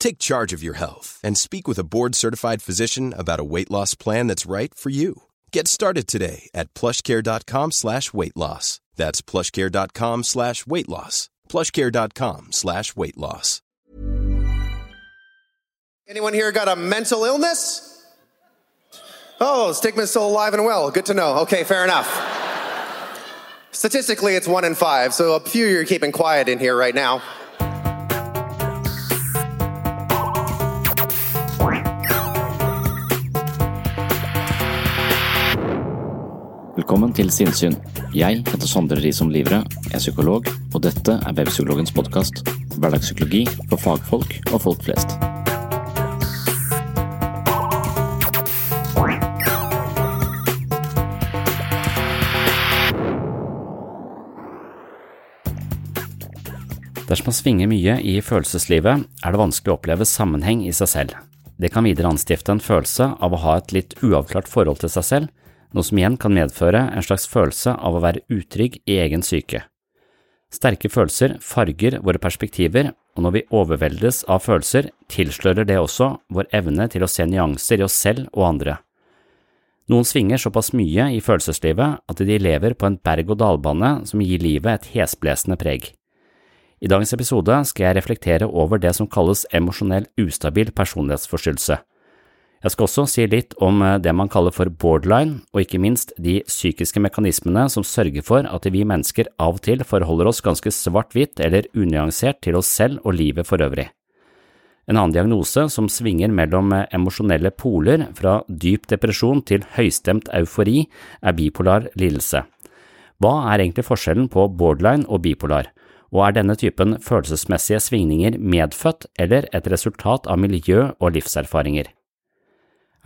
Take charge of your health and speak with a board-certified physician about a weight loss plan that's right for you. Get started today at plushcare.com slash weight loss. That's plushcare.com slash weight loss. plushcare.com slash weight loss. Anyone here got a mental illness? Oh, stigma's still alive and well. Good to know. Okay, fair enough. Statistically, it's one in five, so a few you're keeping quiet in here right now. Velkommen til Sinnsyn. Jeg heter Sondre Risom Livre, er psykolog, og dette er Webpsykologens podkast. Hverdagspsykologi for fagfolk og folk flest. Dersom man svinger mye i følelseslivet, er det vanskelig å oppleve sammenheng i seg selv. Det kan videre anstifte en følelse av å ha et litt uavklart forhold til seg selv, noe som igjen kan medføre en slags følelse av å være utrygg i egen syke. Sterke følelser farger våre perspektiver, og når vi overveldes av følelser, tilslører det også vår evne til å se nyanser i oss selv og andre. Noen svinger såpass mye i følelseslivet at de lever på en berg-og-dal-bane som gir livet et hesblesende preg. I dagens episode skal jeg reflektere over det som kalles emosjonell ustabil personlighetsforstyrrelse. Jeg skal også si litt om det man kaller for borderline, og ikke minst de psykiske mekanismene som sørger for at vi mennesker av og til forholder oss ganske svart-hvitt eller unyansert til oss selv og livet for øvrig. En annen diagnose som svinger mellom emosjonelle poler, fra dyp depresjon til høystemt eufori, er bipolar lidelse. Hva er egentlig forskjellen på borderline og bipolar? og er denne typen følelsesmessige svingninger medfødt eller et resultat av miljø og livserfaringer?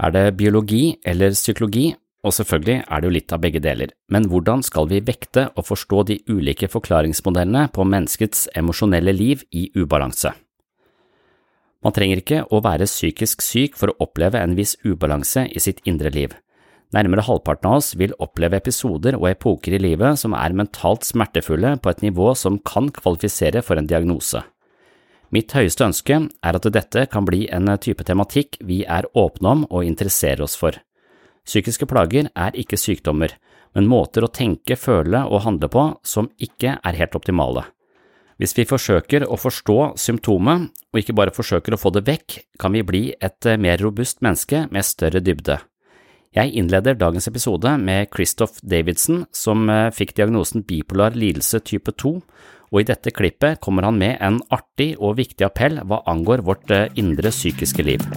Er det biologi eller psykologi? Og selvfølgelig er det jo litt av begge deler, men hvordan skal vi vekte og forstå de ulike forklaringsmodellene på menneskets emosjonelle liv i ubalanse? Man trenger ikke å være psykisk syk for å oppleve en viss ubalanse i sitt indre liv. Nærmere halvparten av oss vil oppleve episoder og epoker i livet som er mentalt smertefulle på et nivå som kan kvalifisere for en diagnose. Mitt høyeste ønske er at dette kan bli en type tematikk vi er åpne om og interesserer oss for. Psykiske plager er ikke sykdommer, men måter å tenke, føle og handle på som ikke er helt optimale. Hvis vi forsøker å forstå symptomet, og ikke bare forsøker å få det vekk, kan vi bli et mer robust menneske med større dybde. Jeg innleder dagens episode med Christoph Davidson, som fikk diagnosen bipolar lidelse type 2, og i dette klippet kommer han med en artig og viktig appell hva angår vårt indre psykiske liv.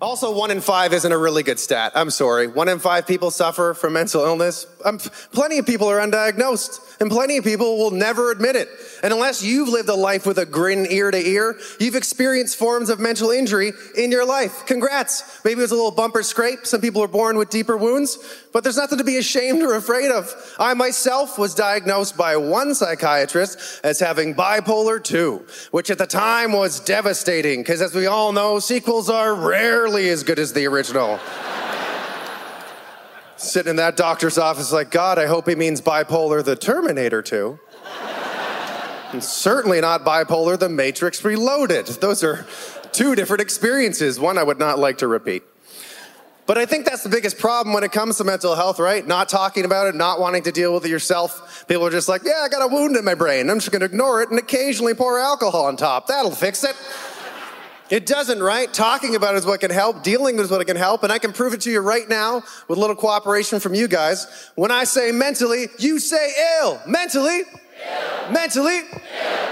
Also, one in five isn't a really good stat. I'm sorry. One in five people suffer from mental illness. Um, plenty of people are undiagnosed, and plenty of people will never admit it. And unless you've lived a life with a grin ear to ear, you've experienced forms of mental injury in your life. Congrats. Maybe it was a little bumper scrape. Some people are born with deeper wounds, but there's nothing to be ashamed or afraid of. I myself was diagnosed by one psychiatrist as having bipolar 2, which at the time was devastating because, as we all know, sequels are rarely as good as the original. Sitting in that doctor's office, like, God, I hope he means bipolar the Terminator 2. and certainly not bipolar the Matrix Reloaded. Those are two different experiences, one I would not like to repeat. But I think that's the biggest problem when it comes to mental health, right? Not talking about it, not wanting to deal with it yourself. People are just like, yeah, I got a wound in my brain. I'm just going to ignore it and occasionally pour alcohol on top. That'll fix it. It doesn't, right? Talking about it is what can help. Dealing is what can help. And I can prove it to you right now with a little cooperation from you guys. When I say mentally, you say ill. Mentally. Ill. Mentally. Ill.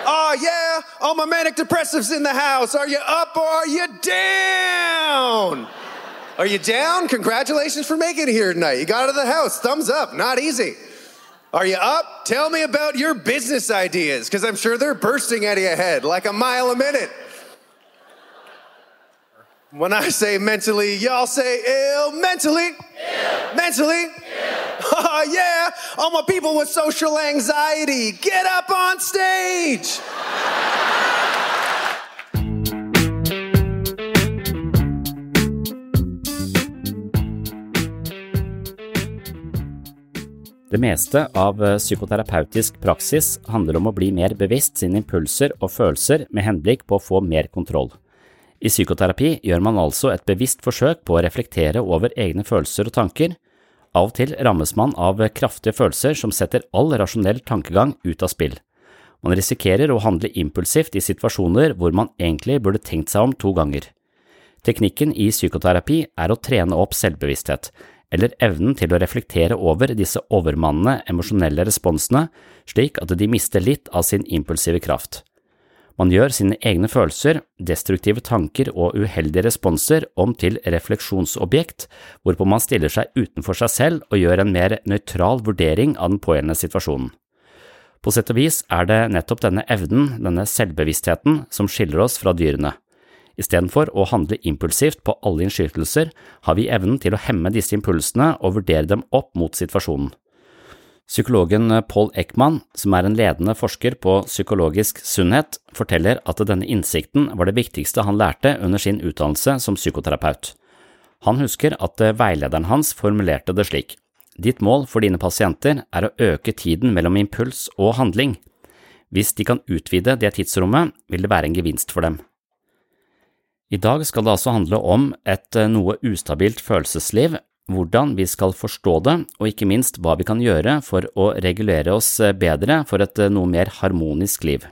Oh, yeah. All my manic depressives in the house. Are you up or are you down? Are you down? Congratulations for making it here tonight. You got out of the house. Thumbs up. Not easy. Are you up? Tell me about your business ideas, because I'm sure they're bursting out of your head like a mile a minute. When I say mentally, y'all say ill. Mentally. Ill. Mentally. Oh, yeah. All my people with social anxiety, get up on stage. Det meste av eh, psykoterapeutisk praksis handler om å bli mer bevisst sine impulser og følelser med henblikk på å få mer kontroll. I psykoterapi gjør man altså et bevisst forsøk på å reflektere over egne følelser og tanker. Av og til rammes man av kraftige følelser som setter all rasjonell tankegang ut av spill. Man risikerer å handle impulsivt i situasjoner hvor man egentlig burde tenkt seg om to ganger. Teknikken i psykoterapi er å trene opp selvbevissthet, eller evnen til å reflektere over disse overmannende emosjonelle responsene slik at de mister litt av sin impulsive kraft. Man gjør sine egne følelser, destruktive tanker og uheldige responser om til refleksjonsobjekt, hvorpå man stiller seg utenfor seg selv og gjør en mer nøytral vurdering av den pågjeldende situasjonen. På sett og vis er det nettopp denne evnen, denne selvbevisstheten, som skiller oss fra dyrene. Istedenfor å handle impulsivt på alle innskytelser, har vi evnen til å hemme disse impulsene og vurdere dem opp mot situasjonen. Psykologen Paul Ekman, som er en ledende forsker på psykologisk sunnhet, forteller at denne innsikten var det viktigste han lærte under sin utdannelse som psykoterapeut. Han husker at veilederen hans formulerte det slik. Ditt mål for dine pasienter er å øke tiden mellom impuls og handling. Hvis de kan utvide det tidsrommet, vil det være en gevinst for dem. I dag skal det altså handle om et eh, noe ustabilt følelsesliv, hvordan vi skal forstå det, og ikke minst hva vi kan gjøre for å regulere oss eh, bedre for et eh, noe mer harmonisk liv.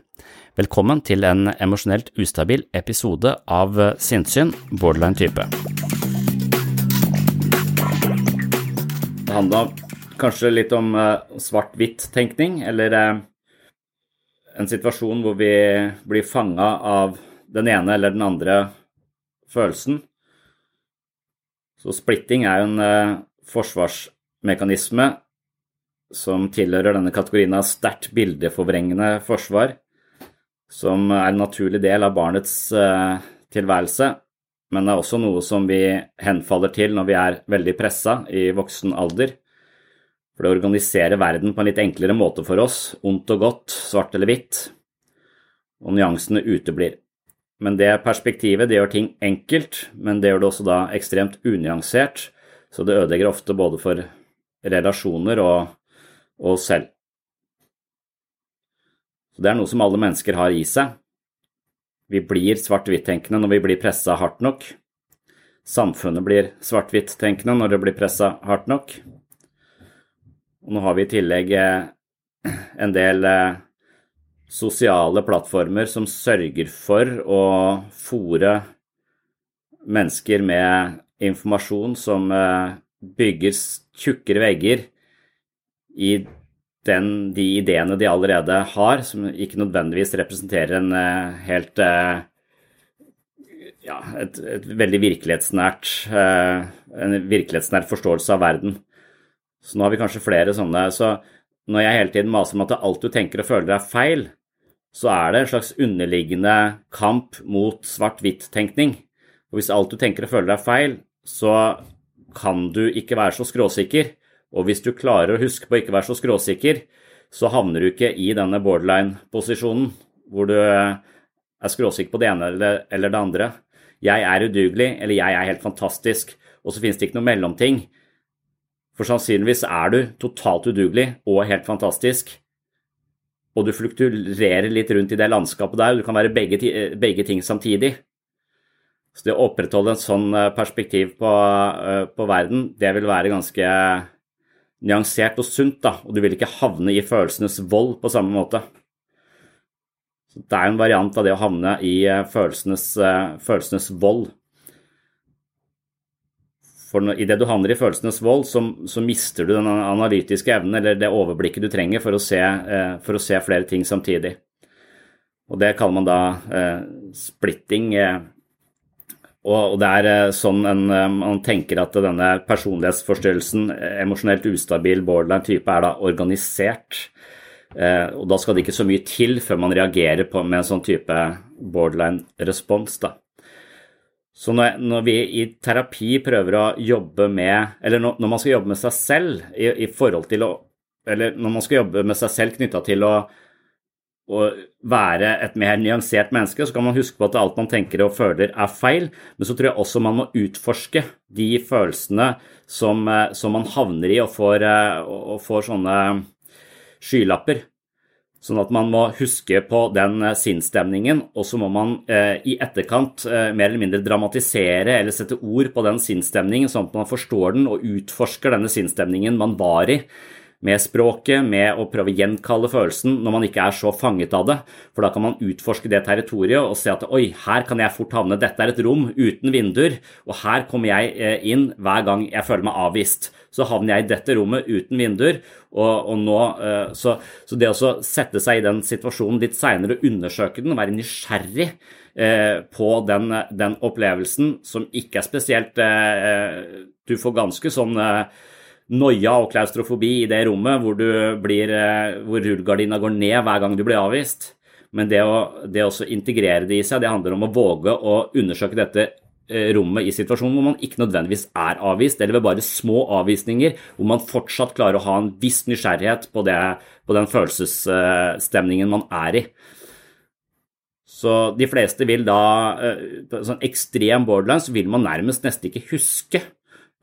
Velkommen til en emosjonelt ustabil episode av Sinnssyn, borderline type. Det handla kanskje litt om svart-hvitt-tenkning, eller en situasjon hvor vi blir fanga av den ene eller den andre følelsen. Så splitting er jo en eh, forsvarsmekanisme som tilhører denne kategorien av sterkt bildeforvrengende forsvar, som er en naturlig del av barnets eh, tilværelse, men det er også noe som vi henfaller til når vi er veldig pressa i voksen alder. For det organiserer verden på en litt enklere måte for oss, ondt og godt, svart eller hvitt, og nyansene uteblir. Men det perspektivet det gjør ting enkelt, men det gjør det også da ekstremt unyansert, så det ødelegger ofte både for relasjoner og, og selv. Så det er noe som alle mennesker har i seg. Vi blir svart-hvitt-tenkende når vi blir pressa hardt nok. Samfunnet blir svart-hvitt-tenkende når det blir pressa hardt nok. Og nå har vi i tillegg eh, en del eh, sosiale plattformer som sørger for å fòre mennesker med informasjon som eh, bygger tjukkere vegger i den, de ideene de allerede har, som ikke nødvendigvis representerer en eh, helt eh, ja, et, et, veldig virkelighetsnært en virkelighetsnær forståelse av verden. Så nå har vi kanskje flere sånne. Så når jeg hele tiden maser om at alt du tenker og føler er feil, så er det en slags underliggende kamp mot svart-hvitt-tenkning. Og hvis alt du tenker og føler er feil, så kan du ikke være så skråsikker. Og hvis du klarer å huske på å ikke være så skråsikker, så havner du ikke i denne borderline-posisjonen hvor du er skråsikker på det ene eller, det andre. 'jeg er udugelig' eller 'jeg er helt fantastisk', og så finnes det ikke noe mellomting. For sannsynligvis er du totalt udugelig og helt fantastisk, og du flukturerer litt rundt i det landskapet der, og du kan være begge, begge ting samtidig. Så det å opprettholde en sånn eh, perspektiv på, eh, på verden, det vil være ganske nyansert og sunt, da, og du vil ikke havne i følelsenes vold på samme måte. Så Det er en variant av det å havne i eh, følelsenes, følelsenes vold. For idet du handler i følelsenes vold, så, så, mister du den analytiske evnen eller det overblikket du trenger for å se, for å se flere ting samtidig. Og Det kaller man da eh, splitting. Eh, og det er eh, sånn en, eh, man tenker at denne personlighetsforstyrrelsen, eh, emosjonelt ustabil borderline-type, er da organisert. Og da skal det ikke så mye til før man reagerer på, med en sånn type borderline-respons. da. Så når, når, vi i terapi prøver å jobbe med Eller når, når man skal jobbe med seg selv i, i, forhold til å Eller når man skal jobbe med seg selv knytta til å å være et mer nyansert menneske, så kan man huske på at alt man tenker og føler er feil, men så tror jeg også man må utforske de følelsene som, eh, som man havner i og får, eh, og får sånne skylapper. Sånn at man må huske på den eh, sinnsstemningen, og så må man eh, i etterkant eh, mer eller mindre dramatisere eller sette ord på den sinnsstemningen, sånn at man forstår den og utforsker denne sinnsstemningen man var i med språket, med å prøve å gjenkalle følelsen når man ikke er så fanget av det. For da kan man utforske det territoriet og se at oi, her kan jeg fort havne. Dette er et rom uten vinduer, og her kommer jeg eh, inn hver gang jeg føler meg avvist. Så havner jeg i dette rommet uten vinduer, og, og nå, eh, så, så, det å sette seg i den situasjonen litt seinere og undersøke den, være nysgjerrig eh, på den, den, opplevelsen som ikke er spesielt Du får ganske sånn noia og klaustrofobi i det rommet hvor, blir, eh, hvor rullegardina går ned hver gang du blir avvist. Men det å, det å integrere det i seg, det handler om å våge å undersøke dette eh, rommet i situasjonen hvor man ikke nødvendigvis er avvist, eller ved bare små avvisninger hvor man fortsatt klarer å ha en viss nysgjerrighet på, det, på den følelsesstemningen man er i. Så de fleste vil da eh, På sånn ekstrem borderline så vil man nærmest nesten ikke huske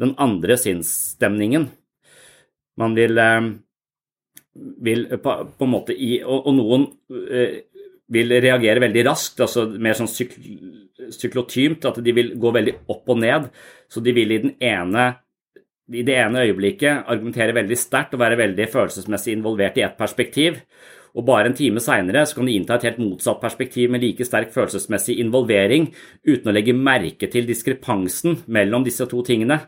den andre sinnsstemningen. Man vil, eh, vil på, på, en måte i Og, og noen eh, vil reagere veldig raskt, altså mer sånn syk, syklotymt, at de vil gå veldig opp og ned. Så de vil i, ene, i det ene øyeblikket argumentere veldig sterkt og være veldig følelsesmessig involvert i ett perspektiv. Og bare en time seinere kan de innta et helt motsatt perspektiv med like sterk følelsesmessig involvering, uten å legge merke til diskrepansen mellom disse to tingene.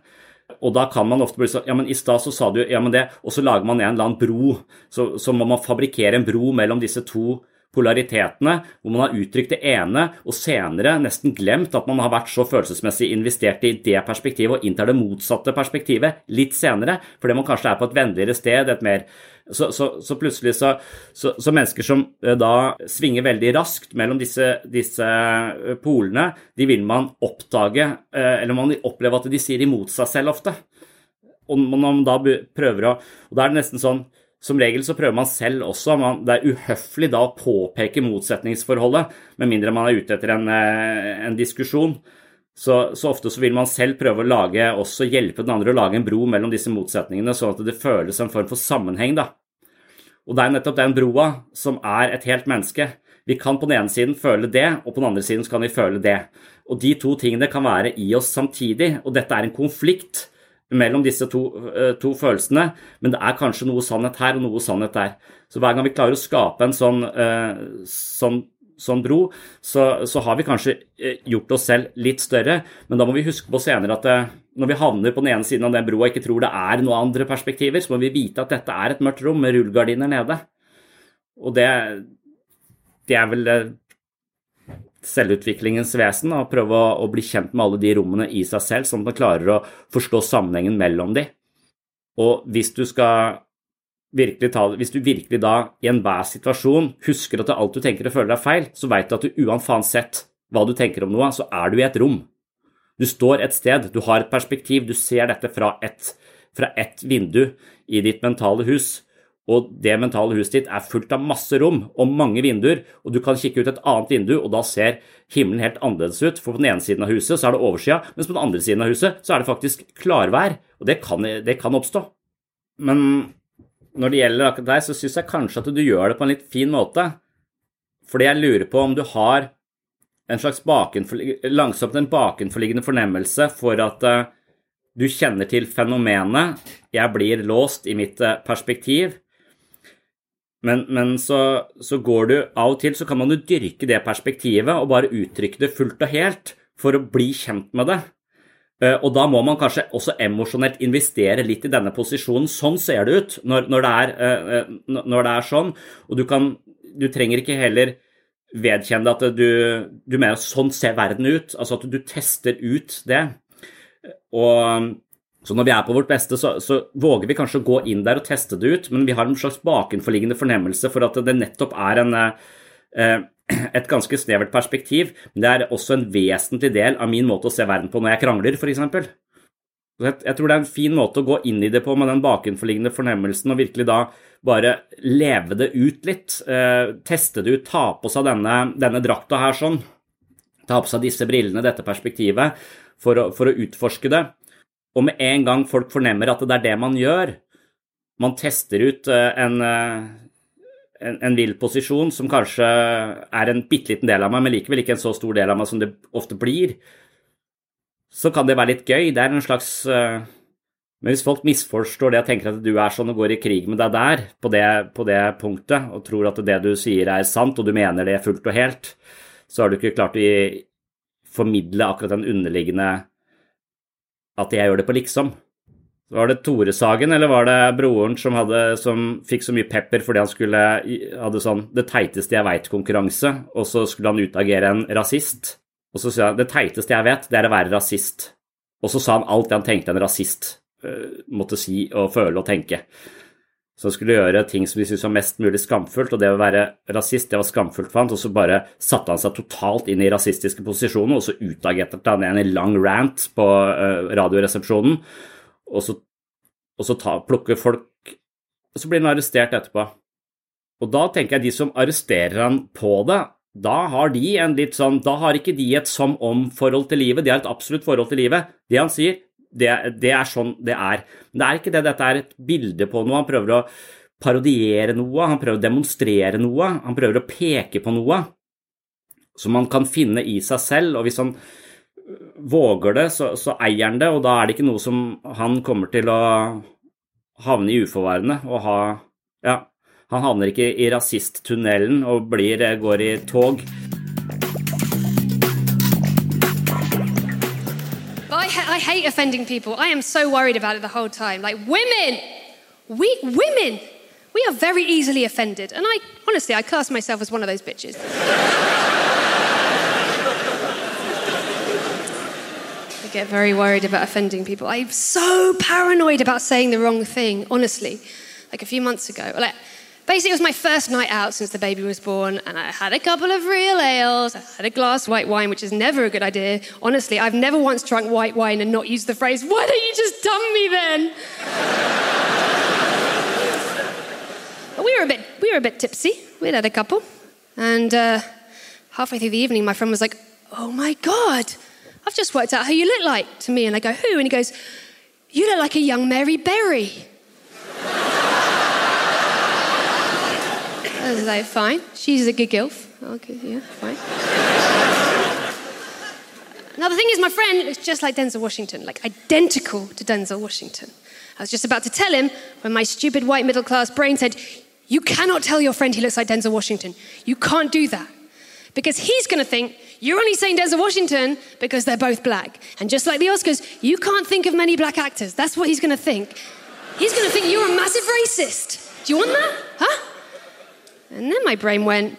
Og da kan man ofte bli sånn Ja, men i stad så sa du ja, men det Og så lager man en eller annen bro. Så, så må man fabrikkere en bro mellom disse to polaritetene, hvor man har uttrykt det ene, og senere nesten glemt at man har vært så følelsesmessig investert i det perspektivet, og inntar det motsatte perspektivet litt senere, fordi man kanskje er på et vennligere sted, et mer så, så, så plutselig så, så, mennesker som eh, da svinger veldig raskt mellom disse, disse, eh, polene, de vil man oppdage, eh, eller man opplever at de sier imot seg selv ofte. Og man da prøver å Og da er det nesten sånn som regel så prøver man selv også. Man, det er uhøflig da å påpeke motsetningsforholdet, med mindre man er ute etter en, en diskusjon. Så, så, ofte så vil man selv prøve å lage, også hjelpe den andre å lage en bro mellom disse motsetningene, sånn at det føles en form for sammenheng. da. Og det er nettopp den broa som er et helt menneske. Vi kan på den ene siden føle det, og på den andre siden så kan vi føle det. Og de to tingene kan være i oss samtidig, og dette er en konflikt mellom disse to, uh, to følelsene, men det er kanskje noe sannhet her og noe sannhet der. Så hver gang vi klarer å skape en sånn, uh, sånn sånn bro, så, så, har vi kanskje eh, gjort oss selv litt større. Men da må vi huske på senere at det, eh, når vi havner på den ene siden av den broa og ikke tror det er noen andre perspektiver, så må vi vite at dette er et mørkt rom med rullegardiner nede. Og det, det er vel eh, selvutviklingens vesen, og prøve å, å, bli kjent med alle de rommene i seg selv, sånn at man klarer å forstå sammenhengen mellom de. Og hvis du skal virkelig ta, hvis du virkelig da i enhver situasjon husker at alt du tenker og føler er feil, så veit du at du uansett hva du tenker om noe, så er du i et rom. Du står et sted, du har et perspektiv, du ser dette fra et, fra et vindu i ditt mentale hus. Og det mentale huset ditt er fullt av masse rom og mange vinduer, og du kan kikke ut et annet vindu, og da ser himmelen helt annerledes ut. For på den ene siden av huset så er det oversida, mens på den andre siden av huset så er det faktisk klarvær. Og det kan, det kan oppstå. Men når det gjelder akkurat deg, så syns jeg kanskje at du gjør det på en litt fin måte. Fordi jeg lurer på om du har en slags langsomt en bakenforliggende fornemmelse for at uh, du kjenner til fenomenet 'jeg blir låst i mitt uh, perspektiv', men, men så, så, går du av og til så kan man jo dyrke det perspektivet og bare uttrykke det fullt og helt for å bli kjent med det. Uh, og da må man kanskje også emosjonelt investere litt i denne posisjonen. Sånn ser det ut når, når, det, er, når det er sånn. Og du kan Du trenger ikke heller vedkjenne at du, du mener at sånn ser verden ut. Altså at du tester ut det. Og så når vi er på vårt beste, så, så, våger vi kanskje å gå inn der og teste det ut, men vi har en slags bakenforliggende fornemmelse for at det nettopp er en, eh, et ganske snevert perspektiv. Men det er også en vesentlig del av min måte å se verden på når jeg krangler, f.eks. Jeg tror det er en fin måte å gå inn i det på med den bakenforliggende fornemmelsen, og virkelig da bare leve det ut litt. Eh, teste det ut, ta på seg denne, denne drakta her sånn. Ta på seg disse brillene, dette perspektivet, for å, for å utforske det. Og med en gang folk fornemmer at det er det man gjør, man tester ut eh, en, eh, en, en vill posisjon som kanskje er en bitte liten del av meg, men likevel ikke en så stor del av meg som det ofte blir, så kan det være litt gøy. Det er en slags uh, Men hvis folk misforstår det og tenker at du er sånn og går i krig med deg der, på det, på det, punktet, og tror at det du sier er sant, og du mener det fullt og helt, så har du ikke klart å formidle akkurat den underliggende At jeg gjør det på liksom. Var det Tore Sagen, eller var det broren som, hadde, som fikk så mye pepper fordi han skulle hadde sånn det teiteste jeg veit-konkurranse, og så skulle han utagere en rasist? Og så sa han det teiteste jeg vet, det er å være rasist. Og så sa han alt det han tenkte en rasist uh, måtte si og føle og tenke. Han skulle gjøre ting som de syntes var mest mulig skamfullt, og det å være rasist, det var skamfullt for han, og så bare satte han seg totalt inn i rasistiske posisjoner, og så utagerte han en lang rant på uh, Radioresepsjonen, og så, og så ta, plukker folk Og så blir han arrestert etterpå. Og da tenker jeg de som arresterer han på det, da har de en litt sånn Da har ikke de et som om-forhold til livet, de har et absolutt forhold til livet. Det han sier, det, det, er sånn det er. Men det er ikke det. Dette er et bilde på noe. Han prøver å parodiere noe, han prøver å demonstrere noe, han prøver å peke på noe som man kan finne i seg selv. Og hvis han våger det, så, så eier han det, og da er det ikke noe som han kommer til å havne i uforvarende og ha Ja, han havner ikke i rasisttunnelen og blir, går i tog. Hate offending people. I am so worried about it the whole time. Like women, we women, we are very easily offended, and I honestly, I class myself as one of those bitches. I get very worried about offending people. I'm so paranoid about saying the wrong thing. Honestly, like a few months ago, like Basically, it was my first night out since the baby was born, and I had a couple of real ales. I had a glass of white wine, which is never a good idea. Honestly, I've never once drunk white wine and not used the phrase, Why don't you just dump me then? but we were, a bit, we were a bit tipsy. We'd had a couple. And uh, halfway through the evening, my friend was like, Oh my God, I've just worked out who you look like to me. And I go, Who? And he goes, You look like a young Mary Berry. I was like, fine. She's a good gilf. Okay, yeah, fine. now, the thing is, my friend looks just like Denzel Washington, like identical to Denzel Washington. I was just about to tell him when my stupid white middle class brain said, You cannot tell your friend he looks like Denzel Washington. You can't do that. Because he's going to think you're only saying Denzel Washington because they're both black. And just like the Oscars, you can't think of many black actors. That's what he's going to think. He's going to think you're a massive racist. Do you want that? Huh? And then my brain went,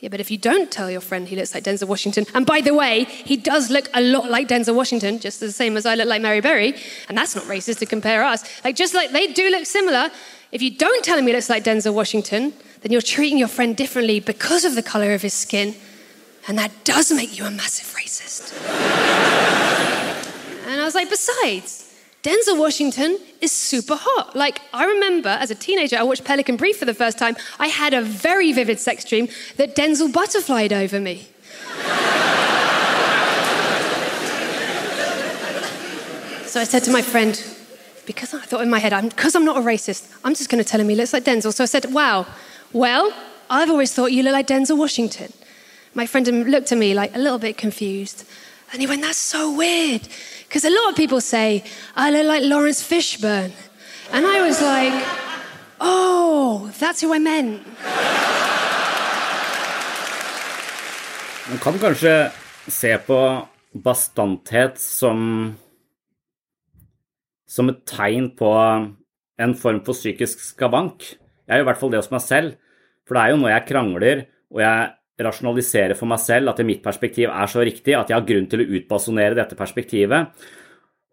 yeah, but if you don't tell your friend he looks like Denzel Washington, and by the way, he does look a lot like Denzel Washington, just the same as I look like Mary Berry, and that's not racist to compare us. Like, just like they do look similar, if you don't tell him he looks like Denzel Washington, then you're treating your friend differently because of the color of his skin, and that does make you a massive racist. and I was like, besides, Denzel Washington is super hot. Like, I remember as a teenager, I watched Pelican Brief for the first time. I had a very vivid sex dream that Denzel butterflied over me. so I said to my friend, because I thought in my head, because I'm, I'm not a racist, I'm just going to tell him he looks like Denzel. So I said, wow, well, I've always thought you look like Denzel Washington. My friend looked at me like a little bit confused. And he went, that's so weird. Because a lot of people say, I look like Lawrence Fishburne. And I was like, oh, that's who I meant. Man kan kanskje se på bastanthet som som et tegn på en form for psykisk skavank. Jeg er i hvert fall det hos meg selv. For det er jo når jeg krangler og jeg rasjonalisere for meg selv at mitt perspektiv er så riktig at jeg har grunn til å utbasonere dette perspektivet.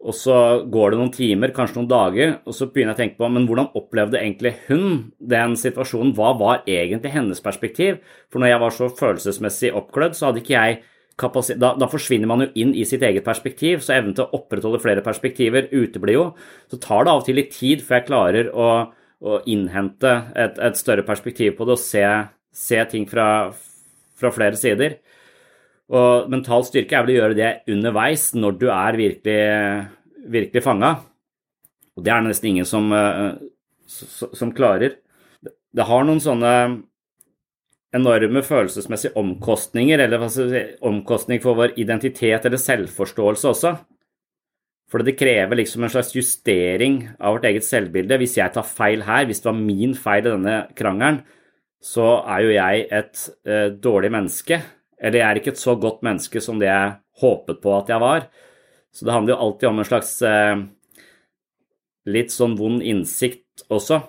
Og så går det noen timer, kanskje noen dager, og så begynner jeg å tenke på men hvordan opplevde egentlig hun den situasjonen? Hva var egentlig hennes perspektiv? For når jeg var så følelsesmessig oppglødd, så hadde ikke jeg da, da, forsvinner man jo inn i sitt eget perspektiv, så evnen til å opprettholde flere perspektiver uteblir jo. Så tar det av og til litt tid før jeg klarer å, å innhente et, et, større perspektiv på det og se, se ting fra, fra flere sider. Og mental styrke er vel å gjøre det underveis når du er virkelig, virkelig fanga. Og det er det nesten ingen som, eh, som klarer. Det har noen sånne enorme følelsesmessige omkostninger, eller omkostning for vår identitet eller selvforståelse også. For det krever liksom en slags justering av vårt eget selvbilde. Hvis jeg tar feil her, hvis det var min feil i denne krangelen, så er jo jeg et eh, dårlig menneske. Eller jeg er ikke et så godt menneske som det jeg håpet på at jeg var. Så det handler jo alltid om en slags eh, litt sånn vond innsikt også.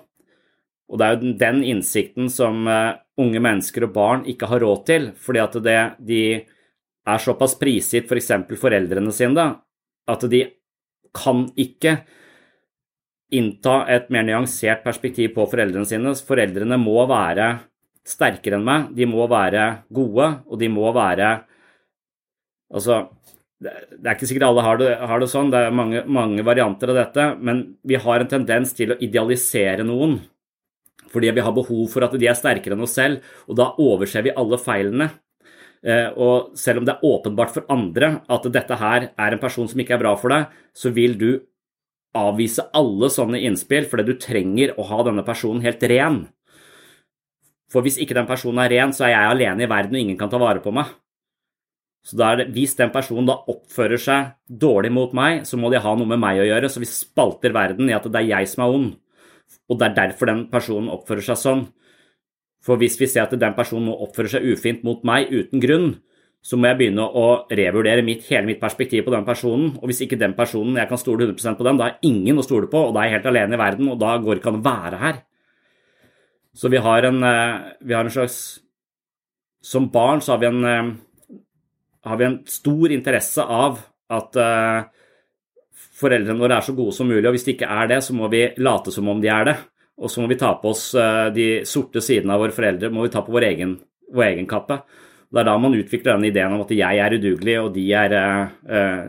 Og det er jo den innsikten som eh, unge mennesker og barn ikke har råd til, fordi at det, de er såpass prisgitt f.eks. For foreldrene sine da, at de kan ikke innta et mer nyansert perspektiv på foreldrene sine. Foreldrene må være sterkere enn meg, de må være gode, og de må være Altså, det er ikke sikkert alle har det, har det sånn, det er mange, mange, varianter av dette, men vi har en tendens til å idealisere noen fordi vi har behov for at de er sterkere enn oss selv, og da overser vi alle feilene. Eh, og selv om det er åpenbart for andre at dette her er en person som ikke er bra for deg, så vil du avvise alle sånne innspill fordi du trenger å ha denne personen helt ren. For hvis ikke den personen er ren, så er jeg alene i verden, og ingen kan ta vare på meg. Så det, Hvis den personen da oppfører seg dårlig mot meg, så må de ha noe med meg å gjøre, så vi spalter verden i at det er jeg som er ond. Og det er derfor den personen oppfører seg sånn. For hvis vi ser at den personen nå oppfører seg ufint mot meg uten grunn, så må jeg begynne å revurdere mitt, hele mitt perspektiv på den personen. Og hvis ikke den personen jeg kan stole 100% på den, da er ingen å stole på, og da er jeg helt alene i verden, og da går ikke an å være her. Så vi har en, eh, vi har en slags Som barn så har vi en, eh, har vi en stor interesse av at uh, foreldrene våre er så gode som mulig, og hvis de ikke er det, så må vi late som om de er det. Og så må vi ta på oss de sorte sidene av våre foreldre, må vi ta på vår egen, vår egen kappe. Det er da man utvikler den ideen om at jeg er udugelig, og de er, uh,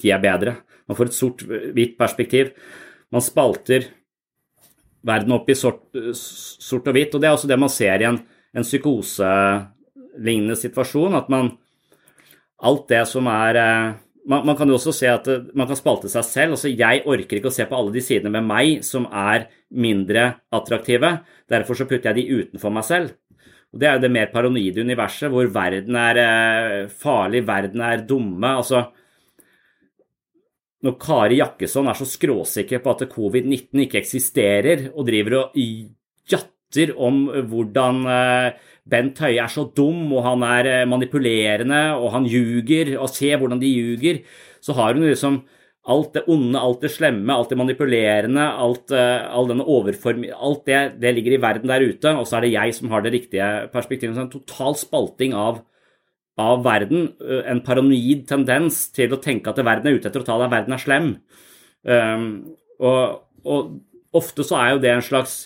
de er bedre. Man får et sort-hvitt perspektiv. Man spalter verden opp i sort, sort, og hvitt, og det er også det man ser i en, en psykoselignende situasjon. At man Alt det som er man, man, kan jo også se at man kan spalte seg selv. altså Jeg orker ikke å se på alle de sidene med meg som er mindre attraktive. Derfor så putter jeg de utenfor meg selv. Og Det er jo det mer paranoide universet, hvor verden er eh, farlig, verden er dumme. altså Når Kari Jakkesson er så skråsikker på at covid-19 ikke eksisterer, og driver og jatter om hvordan eh, Bent Høie er så dum, og han er eh, manipulerende, og han ljuger, og se hvordan de ljuger, så har hun liksom alt det onde, alt det slemme, alt det manipulerende, alt, uh, all denne overform... Alt det, det ligger i verden der ute, og så er det jeg som har det riktige perspektivet. En total spalting av, av verden. Uh, en paranoid tendens til å tenke at verden er ute etter å ta deg, verden er slem. Um, og, og, ofte så er jo det en slags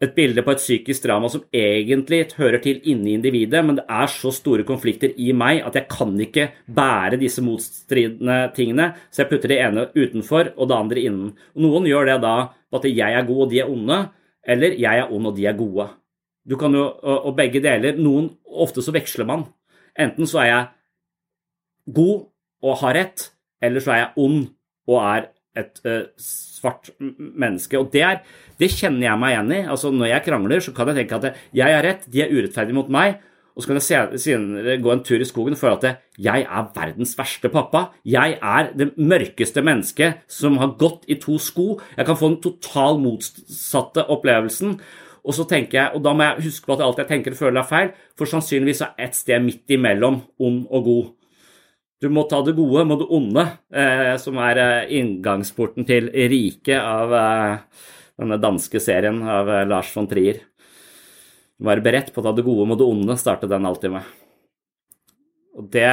et bilde på et psykisk drama som egentlig hører til inni individet, men det er så store konflikter i meg at jeg kan ikke bære disse motstridende tingene, så jeg putter det ene utenfor og det andre innen. Og noen gjør det da at jeg er god og de er onde, eller jeg er ond og de er gode. Du kan jo, og begge deler. Noen, Ofte så veksler man. Enten så er jeg god og har rett, eller så er jeg ond og er et uh, svart menneske. Og det, er, det, kjenner jeg meg igjen i. Altså Når jeg krangler, så kan jeg tenke at jeg er rett, de er urettferdige mot meg. Og så kan jeg senere gå en tur i skogen og føle at jeg er verdens verste pappa. Jeg er det mørkeste mennesket som har gått i to sko. Jeg kan få den total motsatte opplevelsen. Og så tenker jeg, og da må jeg huske på at alt jeg tenker og føler er feil, for sannsynligvis er et sted midt imellom ond og god. Du må ta det gode må det onde, eh, som er eh, inngangsporten til riket av eh, denne danske serien av eh, Lars von Trier. Være beredt på å ta det gode må det onde, startet den alltid med. Og det,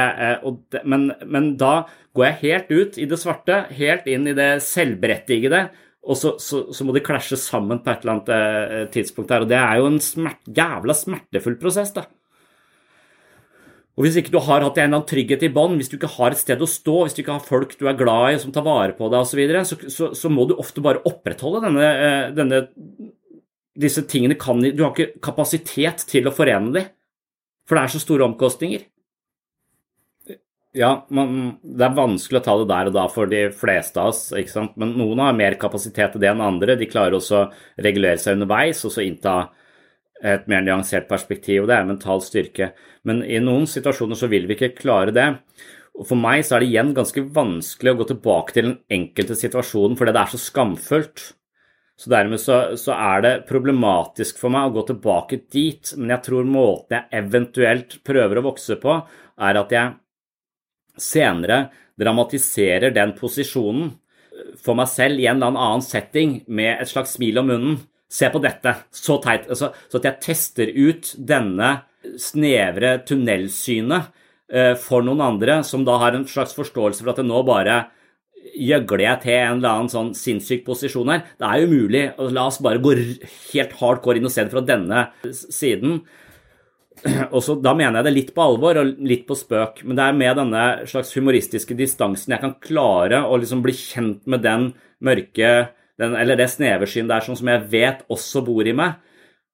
og det, men, men, da går jeg helt ut i det svarte, helt inn i det selvberettigede, og så, så, så må de klasje sammen på et eller annet eh, tidspunkt her. Og det er jo en smert, jævla smertefull prosess, da. Og Hvis ikke du har hatt en eller annen trygghet i bånd, hvis du ikke har et sted å stå, hvis du ikke har folk du er glad i som tar vare på deg osv., så, så, så, så må du ofte bare opprettholde denne, eh, denne, disse tingene. Kan, du har ikke kapasitet til å forene dem, for det er så store omkostninger. Ja, man, det er vanskelig å ta det der og da for de fleste av oss, ikke sant? men noen har mer kapasitet til det enn andre. De klarer også å regulere seg underveis og så innta et mer nyansert perspektiv, og det er mental styrke. Men i noen situasjoner så vil vi ikke klare det. Og For meg så er det igjen ganske vanskelig å gå tilbake til den enkelte situasjonen fordi det er så skamfullt. Så dermed så, så, er det problematisk for meg å gå tilbake dit. Men jeg tror måten jeg eventuelt prøver å vokse på, er at jeg senere dramatiserer den posisjonen for meg selv i en eller annen setting med et slags smil om munnen Se på dette. Så teit. Altså, så at jeg tester ut denne snevre tunnelsynet uh, for noen andre, som da har en slags forståelse for at det nå bare gjøgler jeg til en eller annen sånn sinnssyk posisjon her. Det er umulig. La oss bare gå helt hardcore inn og se det fra denne siden. Og så, Da mener jeg det litt på alvor og litt på spøk, men det er med denne slags humoristiske distansen jeg kan klare å liksom bli kjent med den mørke den, eller det sneversynet der sånn som jeg vet også bor i meg,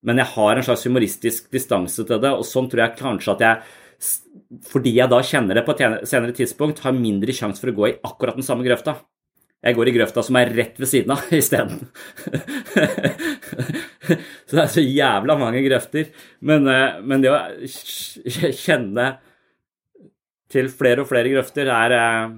men jeg har en slags humoristisk distanse til det, og sånn tror jeg kanskje at jeg fordi jeg da kjenner det på et senere tidspunkt, har mindre sjanse for å gå i akkurat den samme grøfta. Jeg går i grøfta som er rett ved siden av isteden. så det er så jævla mange grøfter. Men, eh, men det å kjenne til flere og flere grøfter er eh,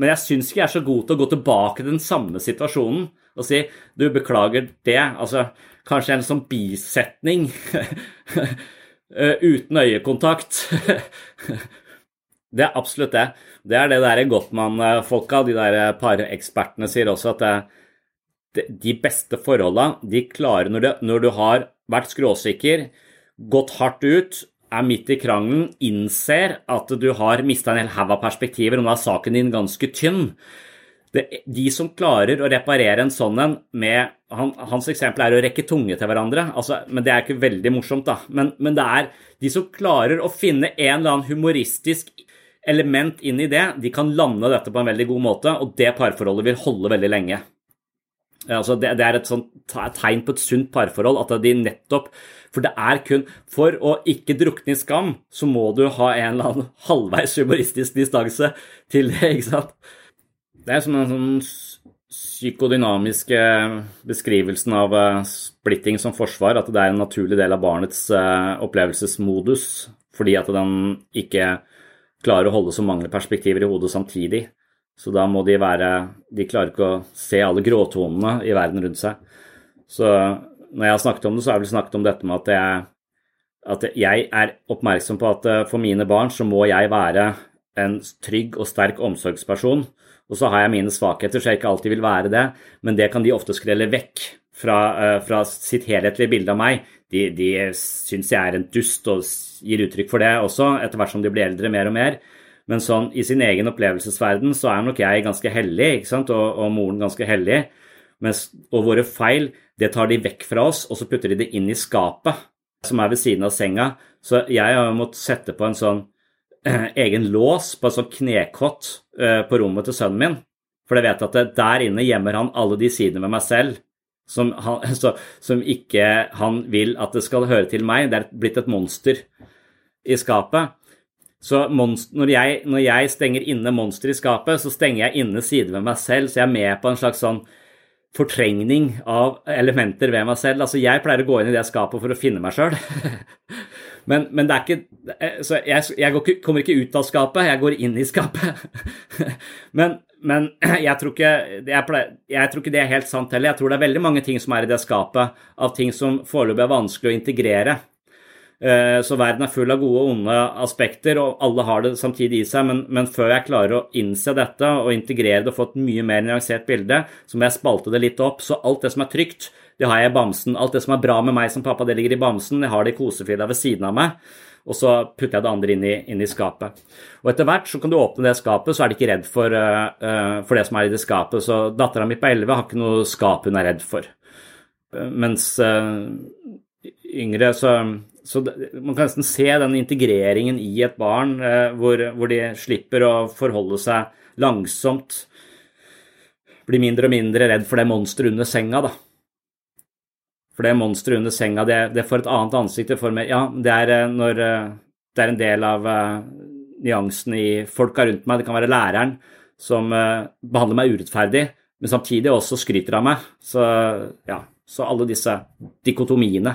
men jeg syns ikke jeg er så god til å gå tilbake til den samme situasjonen og si du, beklager det. Altså kanskje en sånn bisetning eh, uten øyekontakt. det er absolutt det. Det er det der Gottmann-folka, de der parekspertene, sier også, at det, de beste forholda de klarer når, du, når du har vært skråsikker, gått hardt ut, er midt i krangelen, innser at du har mista en hel haug av perspektiver, og nå er saken din ganske tynn. Det, de som klarer å reparere en sånn en med han, Hans eksempel er å rekke tunge til hverandre, altså, men det er ikke veldig morsomt, da. Men, men, det er de som klarer å finne en eller annen humoristisk element inn i det, de kan lande dette på en veldig god måte, og det parforholdet vil holde veldig lenge. Altså, det, det er et sånt tegn på et sunt parforhold at de nettopp for det er kun For å ikke drukne i skam, så må du ha en eller annen halvveis humoristisk distanse til det, ikke sant? Det er som en sånn psykodynamiske beskrivelsen av eh, splitting som forsvar, at det er en naturlig del av barnets eh, opplevelsesmodus fordi at den ikke klarer å holde så mange perspektiver i hodet samtidig. Så da må de være De klarer ikke å se alle gråtonene i verden rundt seg. Så når jeg har snakket om det, så har jeg vel snakket om dette med at jeg, at jeg er oppmerksom på at eh, for mine barn så må jeg være en trygg og sterk omsorgsperson. Og så har jeg mine svakheter, så jeg ikke alltid vil være det, men det kan de ofte skrelle vekk fra, uh, fra sitt helhetlige bilde av meg. De, de syns jeg er en dust og gir uttrykk for det også, etter hvert som de blir eldre mer og mer. Men sånn i sin egen opplevelsesverden så er nok jeg ganske hellig, ikke sant, og, og moren ganske hellig. Mens, og våre feil, det tar de vekk fra oss, og så putter de det inn i skapet som er ved siden av senga. Så jeg har måttet sette på en sånn egen lås på en sånn knekott eh, på rommet til sønnen min. For jeg vet at der inne gjemmer han alle de sidene med meg selv som, han, så, som ikke han vil at det skal høre til meg. Det er blitt et monster i skapet. Så når jeg, når jeg, stenger inne monster i skapet, så stenger jeg inne sider ved meg selv, så jeg er med på en slags sånn fortrengning av elementer ved meg selv. Altså, jeg pleier å gå inn i det skapet for å finne meg sjøl. men, men, det er ikke eh, Så jeg, jeg ikke, kommer ikke ut av skapet, jeg går inn i skapet. men, men jeg, tror ikke, jeg, pleier, jeg tror ikke det er helt sant heller. Jeg tror det er veldig mange ting som er i det skapet, av ting som foreløpig er vanskelig å integrere. Eh, så verden er full av gode og onde aspekter, og alle har det samtidig i seg. Men, men, før jeg klarer å innse dette og integrere det og få et mye mer nyansert bilde, så må jeg spalte det litt opp. Så alt det som er trygt, det har jeg i bamsen. Alt det som er bra med meg som pappa, det ligger i bamsen. Jeg har det i kosefilla ved siden av meg. Og så putter jeg det andre inn i, inn i, skapet. Og etter hvert så kan du åpne det skapet, så er du ikke redd for, uh, for det som er i det skapet. Så dattera mi på 11 har ikke noe skap hun er redd for. Mens uh, yngre så så man kan nesten se den integreringen i et barn eh, hvor, hvor, de slipper å forholde seg langsomt. Blir mindre og mindre redd for det monsteret under senga, da. For det monsteret under senga, det, det, får et annet ansikt. Det, mer, ja, det er eh, når eh, det er en del av uh, nyansen i folka rundt meg. Det kan være læreren som behandler meg urettferdig, men samtidig også skryter av meg. Så ja, så alle disse dikotomiene.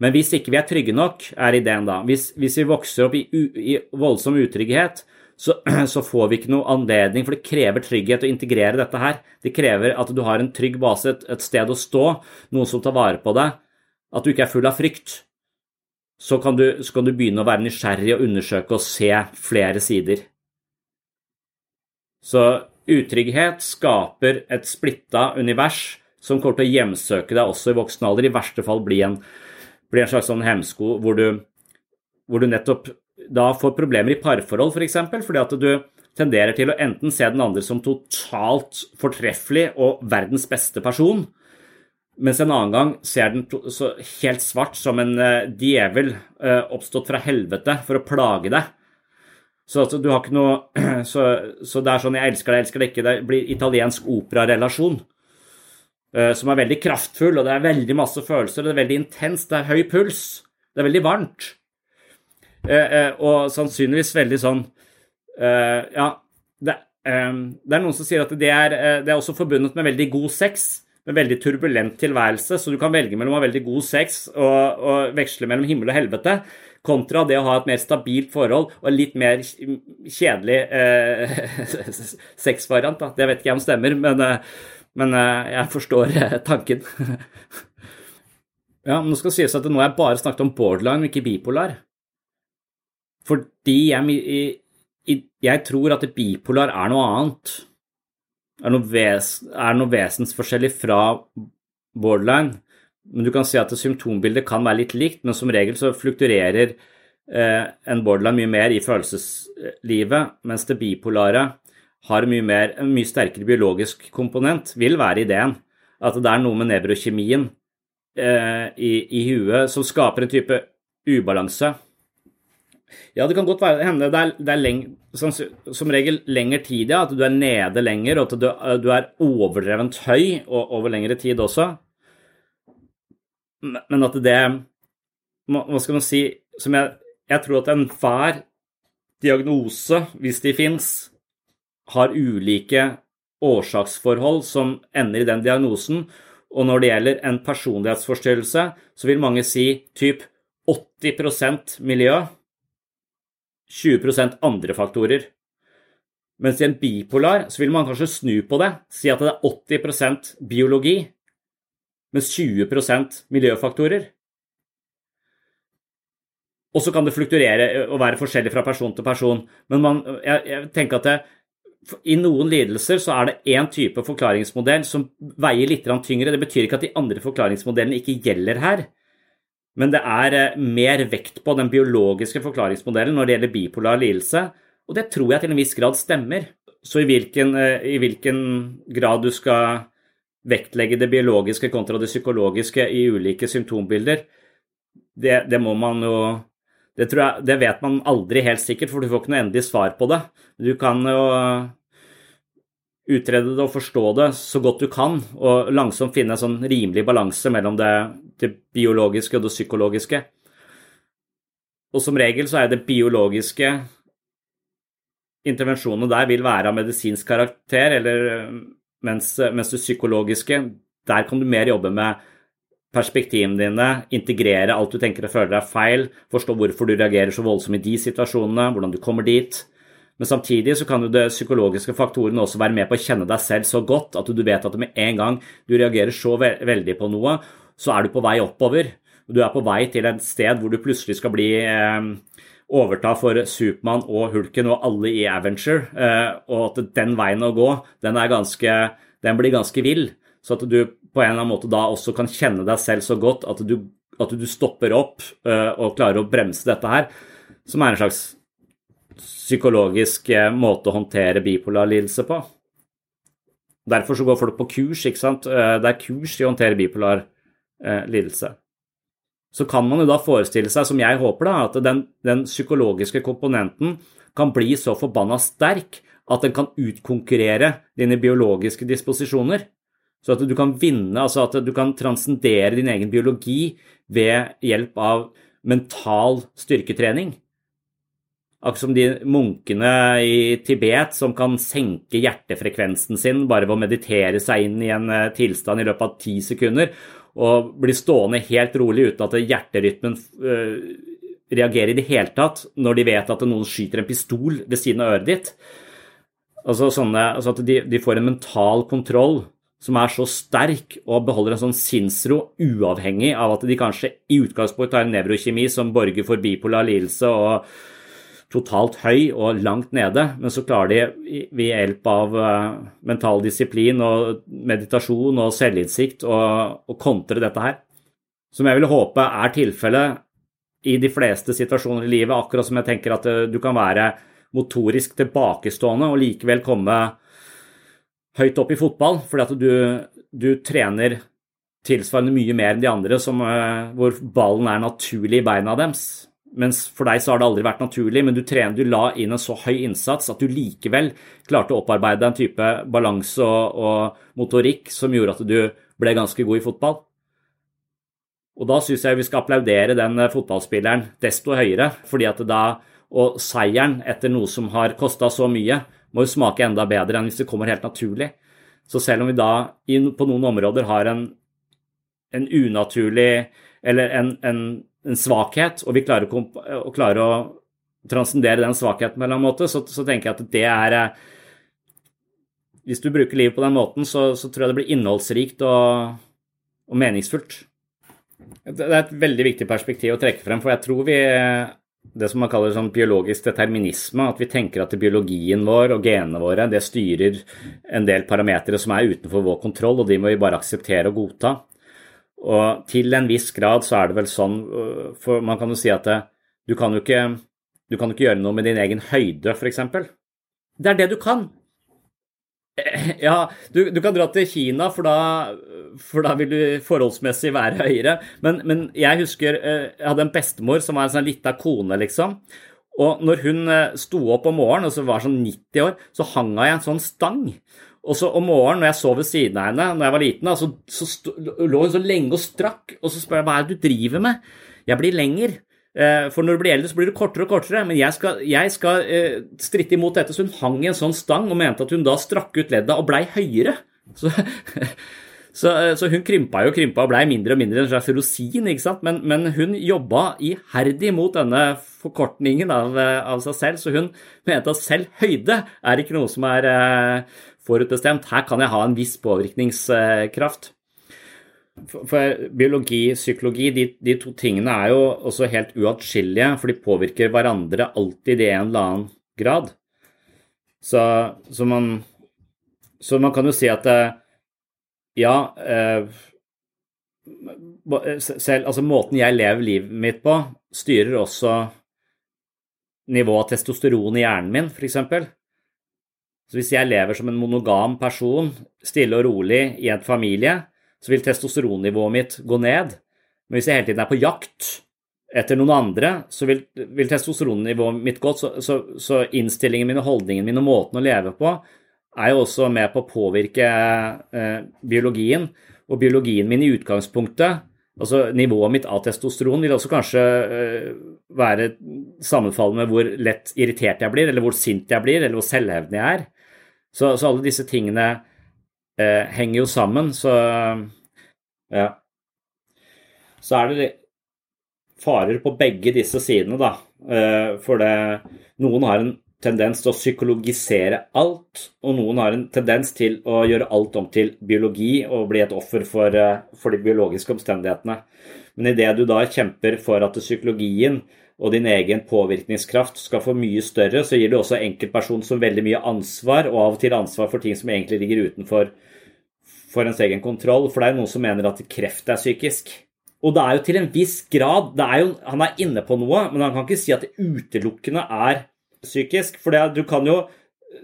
Men hvis ikke vi er trygge nok, er ideen da. Hvis, hvis vi vokser opp i, u, i voldsom utrygghet, så, så, får vi ikke noe anledning, for det krever trygghet å integrere dette her. Det krever at du har en trygg base, et, et sted å stå, noen som tar vare på deg, at du ikke er full av frykt. Så kan, du, så kan du begynne å være nysgjerrig og undersøke og se flere sider. Så utrygghet skaper et splitta univers som kommer til å hjemsøke deg også i voksen alder, i verste fall bli en blir en slags sånn hemsko hvor du, hvor du nettopp da får problemer i parforhold, f.eks., for eksempel, fordi at du tenderer til å enten se den andre som totalt fortreffelig og verdens beste person, mens en annen gang ser den helt svart som en uh, djevel uh, oppstått fra helvete for å plage deg. Så altså, noe så, så, det er sånn 'jeg elsker deg, elsker deg ikke', det blir italiensk operarelasjon. Eh, som er veldig kraftfull, og det er veldig masse følelser. Det er veldig intenst, det er høy puls, det er veldig varmt. Eh, eh, og sannsynligvis veldig sånn Ja, det, det er noen som sier at det er, det er også forbundet med veldig god sex med veldig turbulent tilværelse, så du kan velge mellom å ha veldig god sex og, og, veksle mellom himmel og helvete, kontra det å ha et mer stabilt forhold og litt mer kjedelig eh, sexvariant. Det vet ikke jeg om stemmer, men eh, men eh, jeg forstår eh, tanken. ja, men nå skal det sies at nå har jeg bare snakket om borderline, ikke bipolar. Fordi jeg jeg tror at bipolar er noe annet. Er noe, ves, er noe vesensforskjellig fra borderline. Men du kan si at symptombildet kan være litt likt, men som regel så flukturerer eh, en borderline mye mer i følelseslivet, mens det bipolare har mye mer, en mye sterkere biologisk komponent, vil være ideen. At det er noe med nevrokjemien eh, i, i huet som skaper en type ubalanse. Ja, det kan godt være, hende det er, det er leng, som, som, regel lengre tid, ja. At du er nede lenger, og at du, du er overdrevent høy og, over lengre tid også. Men at det Hva skal man si som jeg, jeg tror at enhver diagnose, hvis de fins, har ulike årsaksforhold som ender i den diagnosen. Og når det gjelder en personlighetsforstyrrelse, så vil mange si typ 80% miljø, 20% andre faktorer. Mens i en bipolar så vil man kanskje snu på det, si at det er 80% biologi, mens 20% miljøfaktorer. Og så kan det flukturere og være forskjellig fra person til person. Men man, jeg, jeg tenker at det, i noen lidelser så er det én type forklaringsmodell som veier litt tyngre. Det betyr ikke at de andre forklaringsmodellene ikke gjelder her. Men det er eh, mer vekt på den biologiske forklaringsmodellen når det gjelder bipolar lidelse. Og det tror jeg til en viss grad stemmer. Så i hvilken, eh, i hvilken grad du skal vektlegge det biologiske kontra det psykologiske i ulike symptombilder, det, det må man jo det, jeg, det, vet man aldri helt sikkert, for du får ikke noe endelig svar på det. Du kan jo utrede det og forstå det så godt du kan, og langsomt finne en sånn rimelig balanse mellom det, det biologiske og det psykologiske. Og som regel så er det biologiske intervensjonene der vil være av medisinsk karakter, eller mens, mens det psykologiske, der kan du mer jobbe med perspektivene dine, integrere alt du tenker og føler er feil, forstå hvorfor du reagerer så voldsomt i de situasjonene, hvordan du kommer dit. Men samtidig så kan jo det psykologiske faktorene også være med på å kjenne deg selv så godt at du vet at med en gang du reagerer så ve veldig på noe, så er du på vei oppover. Du er på vei til et sted hvor du plutselig skal bli eh, overta for Supermann og Hulken og alle i Avenger, eh, og at den veien å gå, den, ganske, den blir ganske vill. Så at du på en eller annen måte da også kan kjenne deg selv så godt at du, at du stopper opp uh, og klarer å bremse dette her, som er en slags psykologisk uh, måte å håndtere bipolar lidelse på. Derfor så går folk på kurs, ikke sant. Uh, det er kurs i å håndtere bipolar lidelse. Så kan man jo da forestille seg, som jeg håper, da, at den, den psykologiske komponenten kan bli så forbanna sterk at den kan utkonkurrere dine biologiske disposisjoner. Så at du kan vinne, altså at du kan transcendere din egen biologi ved hjelp av mental styrketrening. Akkurat som de munkene i Tibet som kan senke hjertefrekvensen sin bare ved å meditere seg inn i en eh, tilstand i løpet av ti sekunder, og bli stående helt rolig uten at hjerterytmen øh, reagerer i det hele tatt når de vet at noen skyter en pistol ved siden av øret ditt. Altså, sånne, altså at de, de får en mental kontroll som er så sterk og beholder en sånn sinnsro uavhengig av at de kanskje i utgangspunktet har en nevrokjemi som borger for bipolar lidelse og totalt høy og langt nede, men så klarer de ved hjelp av eh, mental disiplin og meditasjon og selvinnsikt å kontre dette her. Som jeg vil håpe er tilfellet i de fleste situasjoner i livet, akkurat som jeg tenker at eh, du kan være motorisk tilbakestående og likevel komme høyt opp i fotball, fordi at du, du trener tilsvarende mye mer enn de andre, som, uh, hvor ballen er naturlig i beina deres. Mens for deg så har det aldri vært naturlig, men du, trener, du la inn en så høy innsats at du likevel klarte å opparbeide en type balanse og, og, motorikk som gjorde at du ble ganske god i fotball. Og da syns jeg vi skal applaudere den eh, fotballspilleren desto høyere, fordi at da Og seieren etter noe som har kosta så mye, må jo smake enda bedre enn hvis det kommer helt naturlig. Så selv om vi da på noen områder har en, en unaturlig eller en, en, en, svakhet, og vi klarer å, å, klarer å transcendere den svakheten på en eller annen måte, så, så, tenker jeg at det er eh, Hvis du bruker livet på den måten, så, så tror jeg det blir innholdsrikt og, og meningsfullt. Det er et veldig viktig perspektiv å trekke frem, for jeg tror vi det som man kaller sånn biologisk determinisme, at vi tenker at biologien vår og genene våre det styrer en del parametere som er utenfor vår kontroll, og de må vi bare akseptere og godta. Og til en viss grad så er det vel sånn, for man kan jo si at det, du, kan jo ikke, du kan ikke gjøre noe med din egen høyde, f.eks. Det er det du kan. Ja, du, du, kan dra til Kina, for da, for da, vil du forholdsmessig være høyere. Men, men, jeg husker eh, jeg hadde en bestemor som var en sånn lita kone, liksom. Og når hun eh, sto opp om morgenen, og så var sånn 90 år, så hang hun i en sånn stang. Og så om morgenen, når jeg sov ved siden av henne når jeg var liten, så, så lå hun så lenge og strakk. Og så spør jeg hva er det du driver med? Jeg blir lenger. Eh, for når du blir eldre, så blir du kortere og kortere. Men jeg skal, jeg skal stritte imot dette. Så hun hang i en sånn stang og mente at hun da strakk ut ledda og blei høyere. Så, så, eh, så, hun krympa jo krympa og blei mindre og mindre en slags rosin, ikke sant. Men, men hun jobba iherdig mot denne forkortningen av, av, seg selv. Så hun mente at selv høyde er ikke noe som er forutbestemt. Her kan jeg ha en viss påvirkningskraft. For biologi, psykologi, de, de, to tingene er jo også helt uatskillelige, for de påvirker hverandre alltid i en eller annen grad. Så, så, man, så man kan jo si at eh, ja eh, selv, altså Måten jeg lever livet mitt på, styrer også nivået av testosteron i hjernen min, f.eks. Så hvis jeg lever som en monogam person, stille og rolig i en familie, så vil testosteronnivået mitt gå ned. Men hvis jeg hele tiden er på jakt etter noen andre, så vil, vil testosteronnivået mitt gå. Så, så, så, innstillingen min og holdningen min og måten å leve på er jo også med på å påvirke eh, biologien. Og biologien min i utgangspunktet, altså nivået mitt av testosteron, vil også kanskje eh, være sammenfallende med hvor lett irritert jeg blir, eller hvor sint jeg blir, eller hvor selvhevdende jeg er. Så, så alle disse tingene eh, henger jo sammen, så ja. Så er det farer på begge disse sidene, da. Eh, for det, noen har en tendens til å psykologisere alt, og noen har en tendens til å gjøre alt om til biologi og bli et offer for, eh, for de biologiske omstendighetene. Men idet du da kjemper for at psykologien og din egen påvirkningskraft skal få mye større, så gir du også enkeltpersonen som veldig mye ansvar, og av og til ansvar for ting som egentlig ligger utenfor for ens egen kontroll. For det er noen som mener at kreft er psykisk. Og det er jo til en viss grad er jo, Han er inne på noe, men han kan ikke si at det utelukkende er psykisk. For det, du kan jo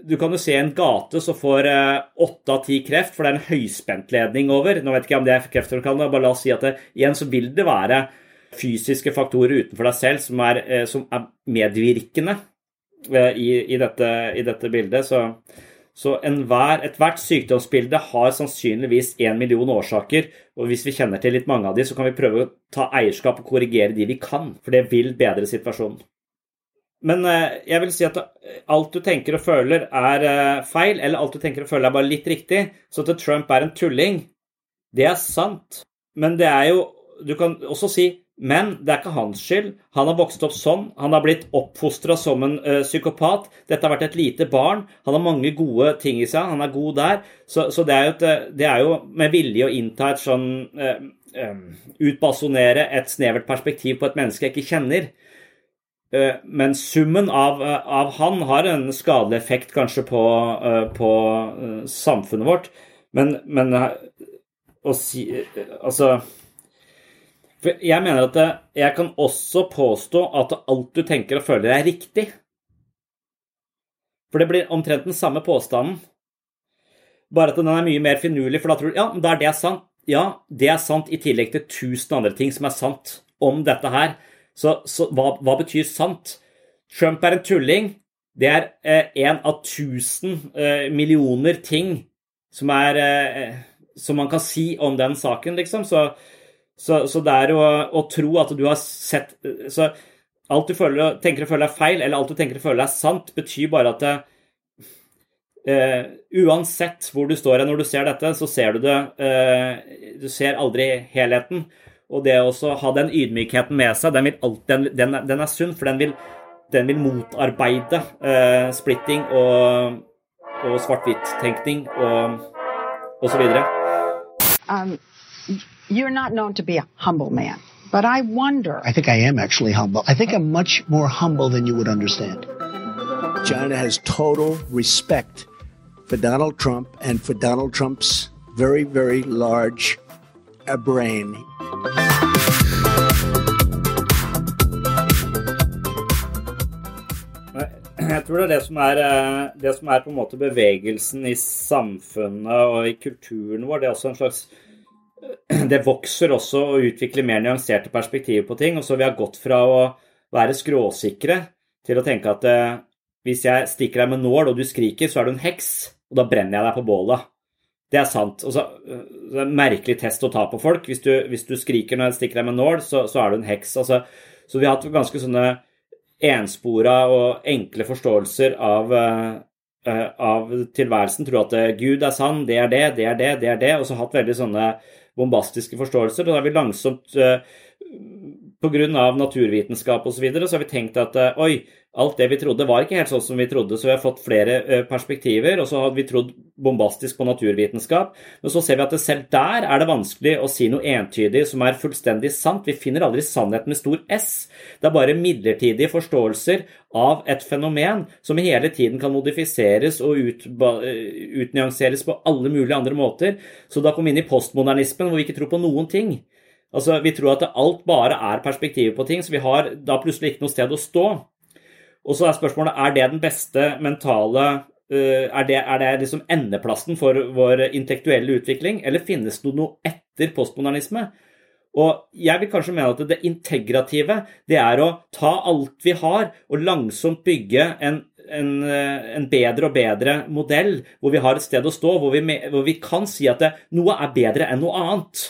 du kan jo se en gate som får eh, åtte av ti kreft, for det er en høyspentledning over. Nå vet ikke jeg om det er kreftfremkallende, bare la oss si at det, igjen så vil det være fysiske faktorer utenfor deg selv som er, eh, som er medvirkende eh, i, i, dette, i, dette, bildet. Så så ethvert sykdomsbilde har sannsynligvis én million årsaker, og hvis vi kjenner til litt mange av de, så kan vi prøve å ta eierskap og korrigere de vi kan, for det vil bedre situasjonen. Men eh, jeg vil si at alt du tenker og føler er eh, feil, eller alt du tenker og føler er bare litt riktig. Så at Trump er en tulling, det er sant. Men det er jo Du kan også si men det er ikke hans skyld. Han har vokst opp sånn. Han har blitt oppfostra som en ø, psykopat. Dette har vært et lite barn. Han har mange gode ting i seg. Han er god der. Så, så det, er et, eh, det, er jo med vilje å innta et sånn Utbasonere et snevert perspektiv på et menneske jeg ikke kjenner. Men summen av, av, han har en skadelig effekt kanskje på, på samfunnet vårt. Men, men å si Altså jeg mener at jeg kan også påstå at alt du tenker og føler, er riktig. For det blir omtrent den samme påstanden. Bare at den er mye mer finurlig, for da tror du ja, da er det sant. Ja, det er sant i tillegg til tusen andre ting som er sant om dette her. Så, så hva, hva, betyr sant? Trump er en tulling. Det er én eh, av tusen eh, millioner ting som, er, eh, som man kan si om den saken, liksom. Så så, så det er å, å, tro at du har sett Så alt du føler, tenker og føler er feil, eller alt du tenker og føler er sant, betyr bare at det, uh, Uansett hvor du står når du ser dette, så ser du det Du ser aldri helheten. Og det å ha den ydmykheten med seg, den, alt, den, den, den er sunn, for den vil, den vil motarbeide uh, splitting og, og svart-hvitt-tenkning og, og så videre. Um, you're not known to be a humble man. But I wonder. I think I am actually humble. I think I'm much more humble than you would understand. China has total respect for Donald Trump and for Donald Trump's very, very large uh, brain. Jeg tror det er det som er, eh, det som er på en måte bevegelsen i samfunnet og i kulturen vår. Det er også en slags det vokser også å utvikle mer nyanserte perspektiver på ting. og så Vi har gått fra å være skråsikre til å tenke at eh, hvis jeg stikker deg med nål og du skriker, så er du en heks, og da brenner jeg deg på bålet. Det er sant. Og så, eh, det er en merkelig test å ta på folk. Hvis du, hvis du skriker når jeg stikker deg med nål, så, så er du en heks. Altså, så vi har hatt ganske sånne enspora og enkle forståelser av, uh, av tilværelsen. Tror at Gud er sann, det er det, det er det, det er det. Og så hatt veldig sånne bombastiske forståelser. Og da har vi langsomt uh, Pga. naturvitenskap osv. Så, videre, så har vi tenkt at uh, oi, alt det vi trodde, var ikke helt sånn som vi trodde. Så vi har fått flere uh, perspektiver, og så hadde vi trodd bombastisk på naturvitenskap. Men så ser vi at selv der er det vanskelig å si noe entydig som er fullstendig sant. Vi finner aldri sannheten med stor S. Det er bare midlertidige forståelser av et fenomen som hele tiden kan modifiseres og ut, utnyanseres på alle mulige andre måter. Så da kom vi inn i postmodernismen, hvor vi ikke tror på noen ting. Altså, Vi tror at alt bare er perspektivet på ting, så vi har da plutselig ikke noe sted å stå. Og så er spørsmålet er det den beste mentale uh, Er det, er det liksom endeplassen for vår intellektuelle utvikling, eller finnes det noe etter postmodernisme? Og jeg vil kanskje mene at det integrative det er å ta alt vi har, og langsomt bygge en, en, eh, en bedre og bedre modell, hvor vi har et sted å stå, hvor vi, hvor vi kan si at det, noe er bedre enn noe annet.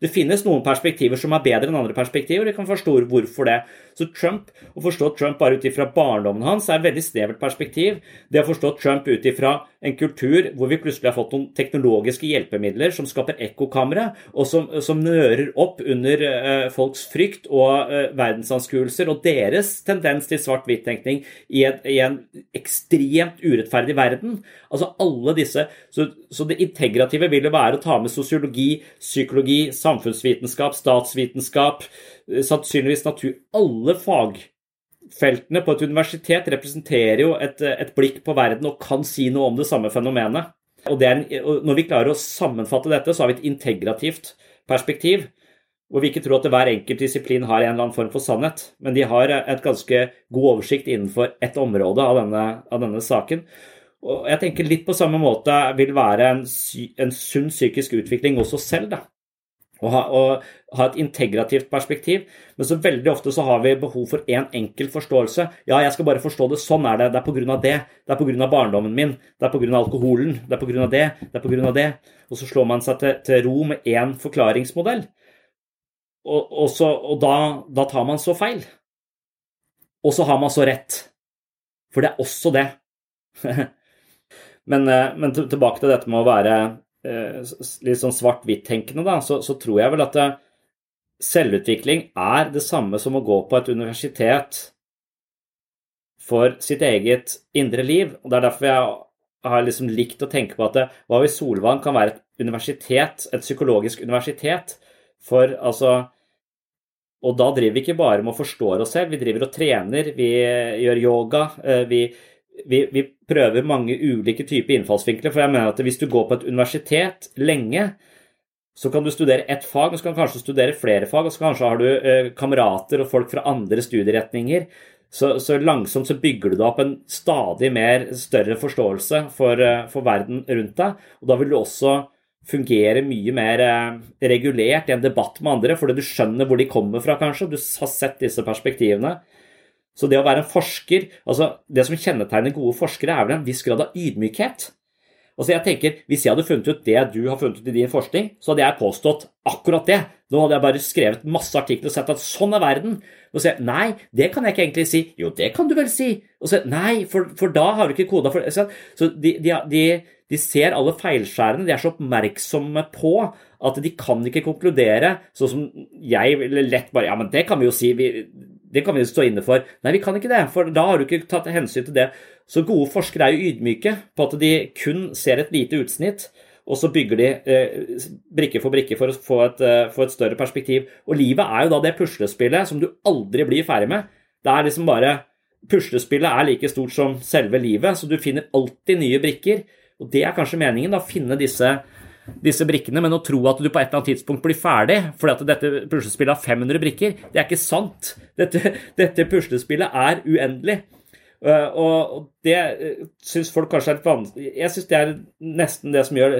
Det finnes noen perspektiver som er bedre enn andre perspektiver. og Jeg kan forstå hvorfor det. Så Trump, Å forstå Trump bare ut ifra barndommen hans er et veldig snevert perspektiv. Det å forstå Trump ut ifra en kultur hvor vi plutselig har fått noen teknologiske hjelpemidler som skaper ekkokamre, og som, som, nører opp under uh, folks frykt og uh, verdensanskuelser og deres tendens til svart-hvitt-tenkning i, i, en ekstremt urettferdig verden. Altså alle disse, så, så det integrative vil jo være å ta med sosiologi, psykologi, samfunnsvitenskap, statsvitenskap, sannsynligvis natur Alle fagfeltene på et universitet representerer jo et, et, blikk på verden og kan si noe om det samme fenomenet. Og, en, og Når vi klarer å sammenfatte dette, så har vi et integrativt perspektiv. Hvor vi ikke tror at hver enkelt disiplin har en eller annen form for sannhet, men de har et ganske god oversikt innenfor ett område av denne, av denne saken. Og jeg tenker litt på samme måte vil være en, en sunn psykisk utvikling oss selv. da og ha, og ha, et integrativt perspektiv. Men så veldig ofte så har vi behov for én en enkel forståelse. Ja, jeg skal bare forstå det. Sånn er det. Det er pga. det. Det er pga. barndommen min. Det er pga. alkoholen. Det er pga. det. Det er pga. det. Og så slår man seg til, til ro med én forklaringsmodell. Og, og, så, og da, da tar man så feil. Og så har man så rett. For det er også det. men, eh, men tilbake til dette med å være litt sånn svart-hvitt-tenkende, da, så, så, tror jeg vel at eh, selvutvikling er det samme som å gå på et universitet for sitt eget indre liv. og Det er derfor jeg har liksom likt å tenke på at det, eh, hva hvis Solvang kan være et universitet, et psykologisk universitet for altså Og da driver vi ikke bare med å forstå oss selv, vi driver og trener, vi gjør yoga, vi, vi, vi, prøver mange ulike typer innfallsvinkler. For jeg mener at hvis du går på et universitet lenge, så kan du studere ett fag, og så kan du kanskje studere flere fag, og så kanskje har du eh, kamerater og folk fra andre studieretninger. Så, så, langsomt så bygger du deg opp en stadig mer større forståelse for, eh, for, verden rundt deg. Og da vil du også fungere mye mer eh, regulert i en debatt med andre, fordi du skjønner hvor de kommer fra, kanskje. Du har sett disse perspektivene. Så det å være en forsker altså Det som kjennetegner gode forskere, er vel en viss grad av ydmykhet. Altså jeg tenker, Hvis jeg hadde funnet ut det du har funnet ut i din forskning, så hadde jeg påstått akkurat det. Nå hadde jeg bare skrevet masse artikler og sett at sånn er verden. Og så Nei, det kan jeg ikke egentlig si. Jo, det kan du vel si. Og så Nei, for, for da har du ikke koda for det. Så de, de, de, de ser alle feilskjærene. De er så oppmerksomme på at de kan ikke konkludere sånn som jeg ville lett bare Ja, men det kan vi jo si. Vi, det kan vi stå inne for. Nei, vi kan ikke det, for da har du ikke tatt hensyn til det. Så gode forskere er jo ydmyke på at de kun ser et lite utsnitt. og så bygger de eh, brikke for brikke for å få et, eh, få et, større perspektiv. Og livet er jo da det puslespillet som du aldri blir ferdig med. Det er liksom bare Puslespillet er like stort som selve livet, så du finner alltid nye brikker. Og det er kanskje meningen, da, finne disse, disse brikkene, men å tro at du på et eller annet tidspunkt blir ferdig fordi at dette puslespillet har 500 brikker, det er ikke sant. Dette, dette puslespillet er uendelig. Uh, og det uh, syns folk kanskje er litt vanskelig Jeg syns det er nesten det som gjør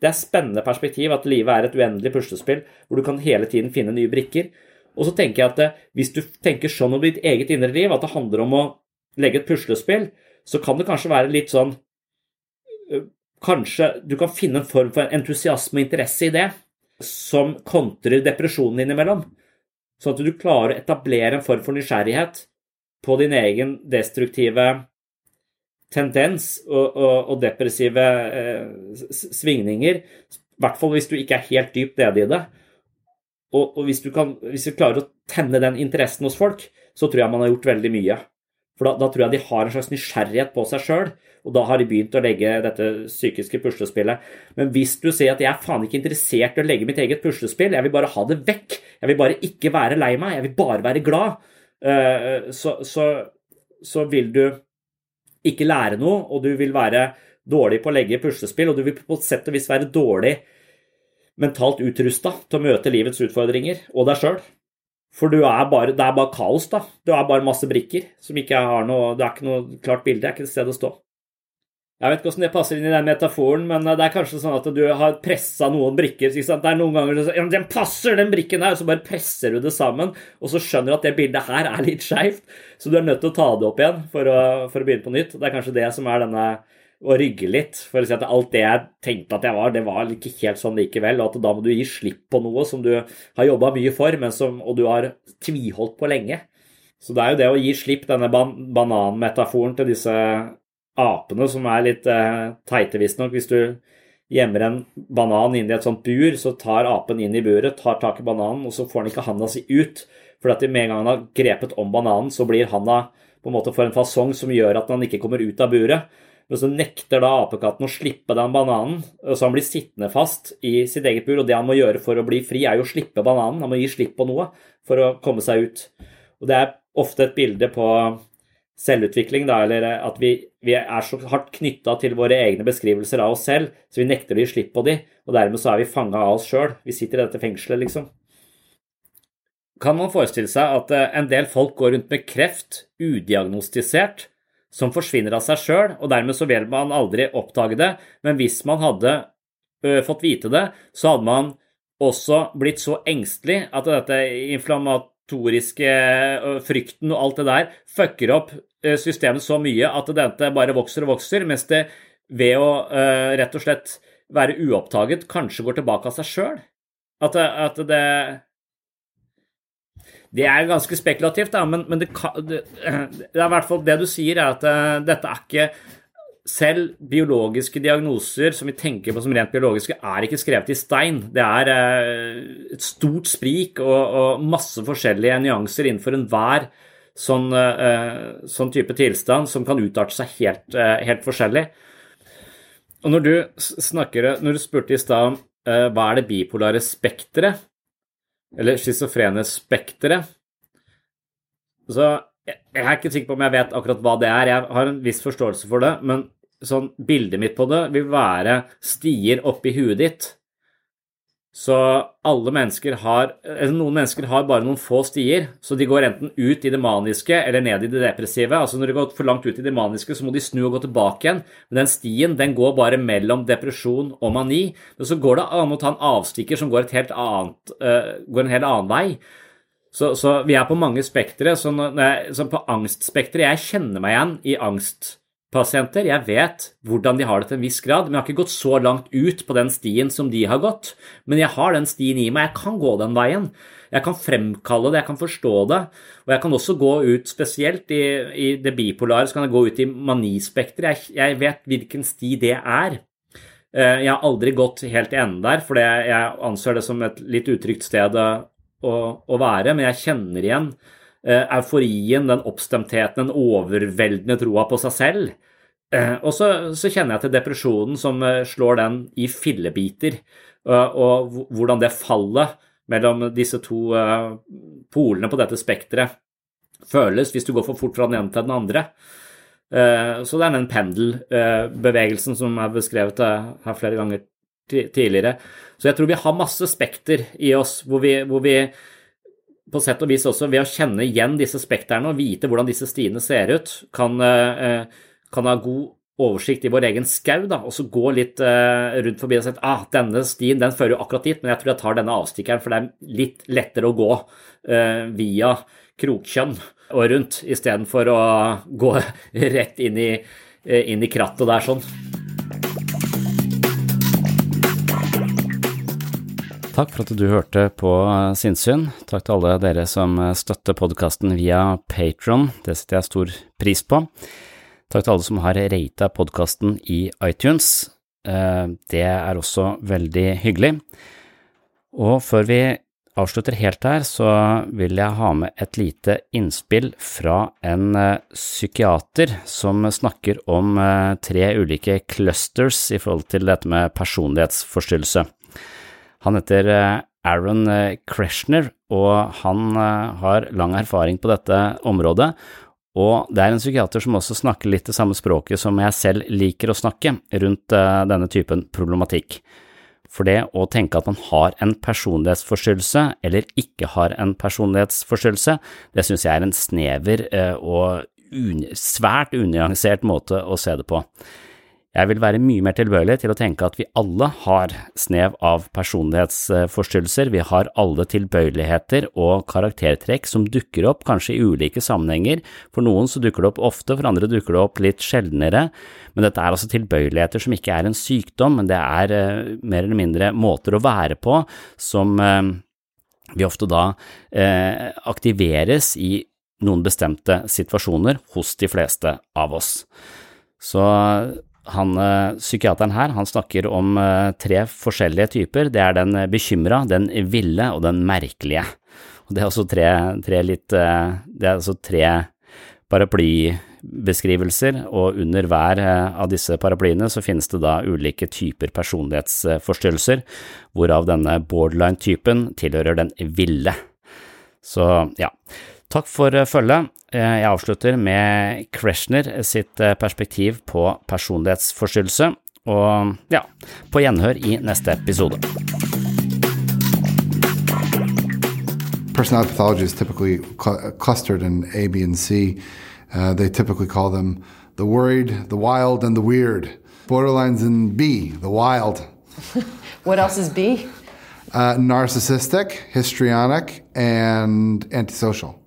det er spennende perspektiv at livet er et uendelig puslespill hvor du kan hele tiden finne nye brikker. Og så tenker jeg at eh, hvis du tenker sånn om ditt eget indre liv, at det handler om å legge et puslespill, så kan det kanskje være litt sånn eh, Kanskje du kan finne en form for entusiasme og interesse i det som kontrer depresjonen innimellom. Sånn at du klarer å etablere en form for nysgjerrighet på din egen destruktive tendens og, og, og depressive eh, svingninger. I hvert fall hvis du ikke er helt dypt nede i det. Og, og hvis, du kan, hvis, du klarer å tenne den interessen hos folk, så tror jeg man har gjort veldig mye. For da, da tror jeg de har en slags nysgjerrighet på seg sjøl, og da har de begynt å legge dette psykiske puslespillet. Men hvis du sier at jeg er faen ikke interessert i å legge mitt eget puslespill, jeg vil bare ha det vekk, jeg vil bare ikke være lei meg, jeg vil bare være glad, eh, så, så, så vil du ikke lære noe, og du vil være dårlig på å legge puslespill, og du vil på et sett og vis være dårlig mentalt utrusta til å møte livets utfordringer og deg sjøl. For er bare, det er bare kaos, da. Du er bare masse brikker som ikke har noe Det er ikke noe klart bilde, det er ikke et sted å stå. Jeg vet ikke hvordan det passer inn i den metaforen, men det er kanskje sånn at du har pressa noen brikker. Det er noen ganger du ja, den passer, den brikken der, og så bare presser du det sammen, og så skjønner du at det bildet her er litt skeivt, så du er nødt til å ta det opp igjen for å, for å, begynne på nytt. Det er kanskje det som er denne å rygge litt, for å si at alt det jeg tenkte at jeg var, det var ikke helt sånn likevel, og at da må du gi slipp på noe som du har jobba mye for, som, og du har tviholdt på lenge. Så det er jo det å gi slipp, denne ban bananmetaforen til disse apene, som er litt eh, teite, visstnok. Hvis du gjemmer en banan inn i et sånt bur, så tar apen inn i buret, tar tak i bananen, og så får han ikke handa si ut. For at med en gang han har grepet om bananen, så blir handa på en måte for en fasong som gjør at han ikke kommer ut av buret. Men så nekter da apekatten å slippe den bananen, så han blir sittende fast i sitt eget bur. Og det han må gjøre for å bli fri, er jo å slippe bananen. Han må gi slipp på noe for å komme seg ut. Og det er ofte et bilde på selvutvikling, da, eller at vi, vi er så hardt knytta til våre egne beskrivelser av oss selv, så vi nekter å gi slipp på de, og dermed så er vi fanga av oss sjøl. Vi sitter i dette fengselet, liksom. Kan man forestille seg at eh, en del folk går rundt med kreft udiagnostisert, som forsvinner av seg sjøl, og dermed så vil man aldri oppdage det, men hvis man hadde ø, fått vite det, så hadde man også blitt så engstelig at dette inflammatoriske frykten og alt det der fucker opp systemet så mye at dette bare vokser og vokser, mens det ved å rett og slett være uoppdaget kanskje går tilbake av seg sjøl. At, at, det Det er ganske spekulativt, da, men, men det, det, det, er hvert fall det du sier, er at dette er ikke selv biologiske diagnoser som vi tenker på som rent biologiske, er ikke skrevet i stein. Det er eh, et stort sprik og, masse forskjellige nyanser innenfor enhver sånn, eh, sånn type tilstand som kan utarte seg helt, helt forskjellig. Og når du snakker, når du spurte i stad om hva er det bipolare spekteret, eller schizofrene spekteret, så jeg er ikke sikker på om jeg vet akkurat hva det er. Jeg har en viss forståelse for det, men sånn bildet mitt på det vil være stier oppi huet ditt. Så alle mennesker har Noen mennesker har bare noen få stier, så de går enten ut i det maniske eller ned i det depressive. Altså Når de går for langt ut i det maniske, så må de snu og gå tilbake igjen. Men den stien den går bare mellom depresjon og mani. Men så går det an å ta en avstikker som går, annet, uh, går en helt annen vei. Så, så, vi er på mange spektre. Så, så på angstspekteret Jeg kjenner meg igjen i angst pasienter. Jeg vet hvordan de har det til en viss grad, men jeg har ikke gått så langt ut på den stien som de har gått. Men jeg har den stien i meg, jeg kan gå den veien. Jeg kan fremkalle det, jeg kan forstå det. Og jeg kan også gå ut spesielt i, i det bipolare, så kan jeg gå ut i manispekteret. Jeg, jeg, vet hvilken sti det er. Eh, jeg har aldri gått helt til enden der, for jeg anser det som et litt utrygt sted å, å være, men jeg kjenner igjen Eh, euforien, den oppstemtheten, den overveldende troa på seg selv. Eh, og så, så, kjenner jeg til depresjonen som eh, slår den i fillebiter, og, og hvordan det fallet mellom disse to polene på dette spekteret føles hvis du går for fort fra den ene til den andre. Så det er den pendelbevegelsen som er beskrevet her flere ganger tidligere. Så jeg tror vi har masse spekter i oss hvor vi, hvor vi på sett og vis også ved å kjenne igjen disse spekterne og vite hvordan disse stiene ser ut, kan, kan ha god oversikt i vår egen skau, og så gå litt uh, rundt forbi og si at ah, denne stien den fører jo akkurat dit, men jeg tror jeg tar denne avstikkeren, for det er litt lettere å gå uh, via Krokkjønn og rundt, istedenfor å gå rett inn i, uh, inn i krattet der sånn. Takk for at du hørte på Sinnsyn. Takk til alle dere som støtter podkasten via Patron. Det setter jeg stor pris på. Takk til alle som har rata podkasten i iTunes. Eh, det er også veldig hyggelig. Og før vi avslutter helt her, så vil jeg ha med et lite innspill fra en eh, psykiater som snakker om eh, tre ulike clusters i forhold til dette med personlighetsforstyrrelse. Han heter Aaron Kreshner, og han har lang erfaring på dette området, og det er en psykiater som også snakker litt det samme språket som jeg selv liker å snakke rundt uh, denne typen problematikk. For det å tenke at man har en personlighetsforstyrrelse eller ikke har en personlighetsforstyrrelse, det synes jeg er en snever uh, og svært unyansert måte å se det på. Jeg vil være mye mer tilbøyelig til å tenke at vi alle har snev av personlighetsforstyrrelser, vi har alle tilbøyeligheter og karaktertrekk som dukker opp kanskje i ulike sammenhenger, for noen så dukker det opp ofte, for andre dukker det opp litt sjeldnere, men dette er altså tilbøyeligheter som ikke er en sykdom, men det er eh, mer eller mindre måter å være på som eh, vi ofte da eh, aktiveres i noen bestemte situasjoner hos de fleste av oss. Så han, eh, psykiateren her han snakker om eh, tre forskjellige typer. Det er den bekymra, den ville og den merkelige. Og det er også tre, tre litt eh, Det er altså tre paraplybeskrivelser, og under hver av disse paraplyene så finnes det da ulike typer personlighetsforstyrrelser, hvorav denne borderline-typen tilhører den ville. Så ja. Takk for eh, følget. Eh, jeg avslutter med Kreshner sitt eh, perspektiv på personlighetsforstyrrelse, og ja, på gjenhør i neste episode. Personality pathology is typically cl clustered in A, B, and C. Uh, they typically call them the worried, the wild, and the weird. Borderlines in B, the wild. what else is B? Uh, narcissistic, histrionic, and antisocial.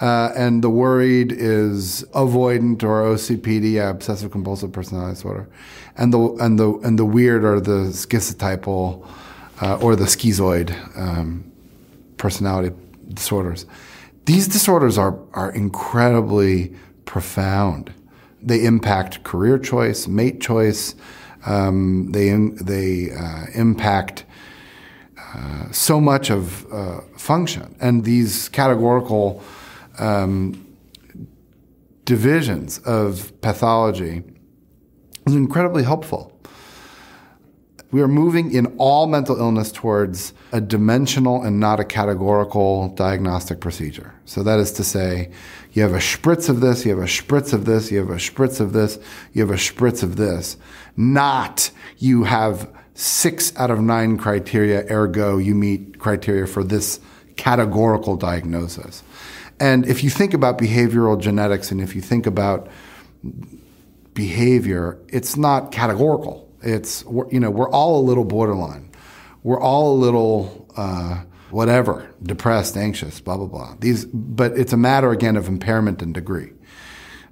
Uh, and the worried is avoidant or OCPD, yeah, obsessive compulsive personality disorder, and the and the and the weird are the schizotypal uh, or the schizoid um, personality disorders. These disorders are are incredibly profound. They impact career choice, mate choice. Um, they they uh, impact uh, so much of uh, function, and these categorical um, divisions of pathology is incredibly helpful. We are moving in all mental illness towards a dimensional and not a categorical diagnostic procedure. So that is to say, you have a spritz of this, you have a spritz of this, you have a spritz of this, you have a spritz of this. Not you have six out of nine criteria, ergo you meet criteria for this categorical diagnosis. And if you think about behavioral genetics and if you think about behavior, it's not categorical. It's, you know, we're all a little borderline. We're all a little, uh, whatever, depressed, anxious, blah, blah, blah. These, but it's a matter again of impairment and degree.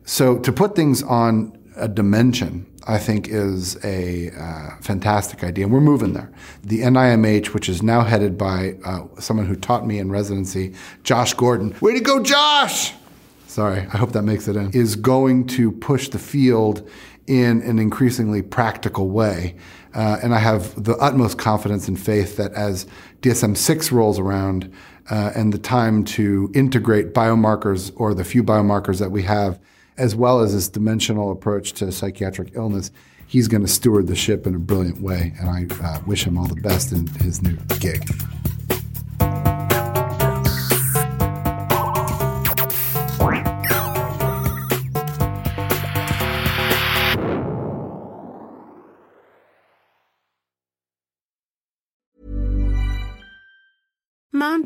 So to put things on a dimension, I think is a uh, fantastic idea. And we're moving there. The NIMH, which is now headed by uh, someone who taught me in residency, Josh Gordon. Way to go, Josh! Sorry, I hope that makes it in. Is going to push the field in an increasingly practical way. Uh, and I have the utmost confidence and faith that as DSM 6 rolls around uh, and the time to integrate biomarkers or the few biomarkers that we have as well as this dimensional approach to psychiatric illness, he's going to steward the ship in a brilliant way. And I uh, wish him all the best in his new gig.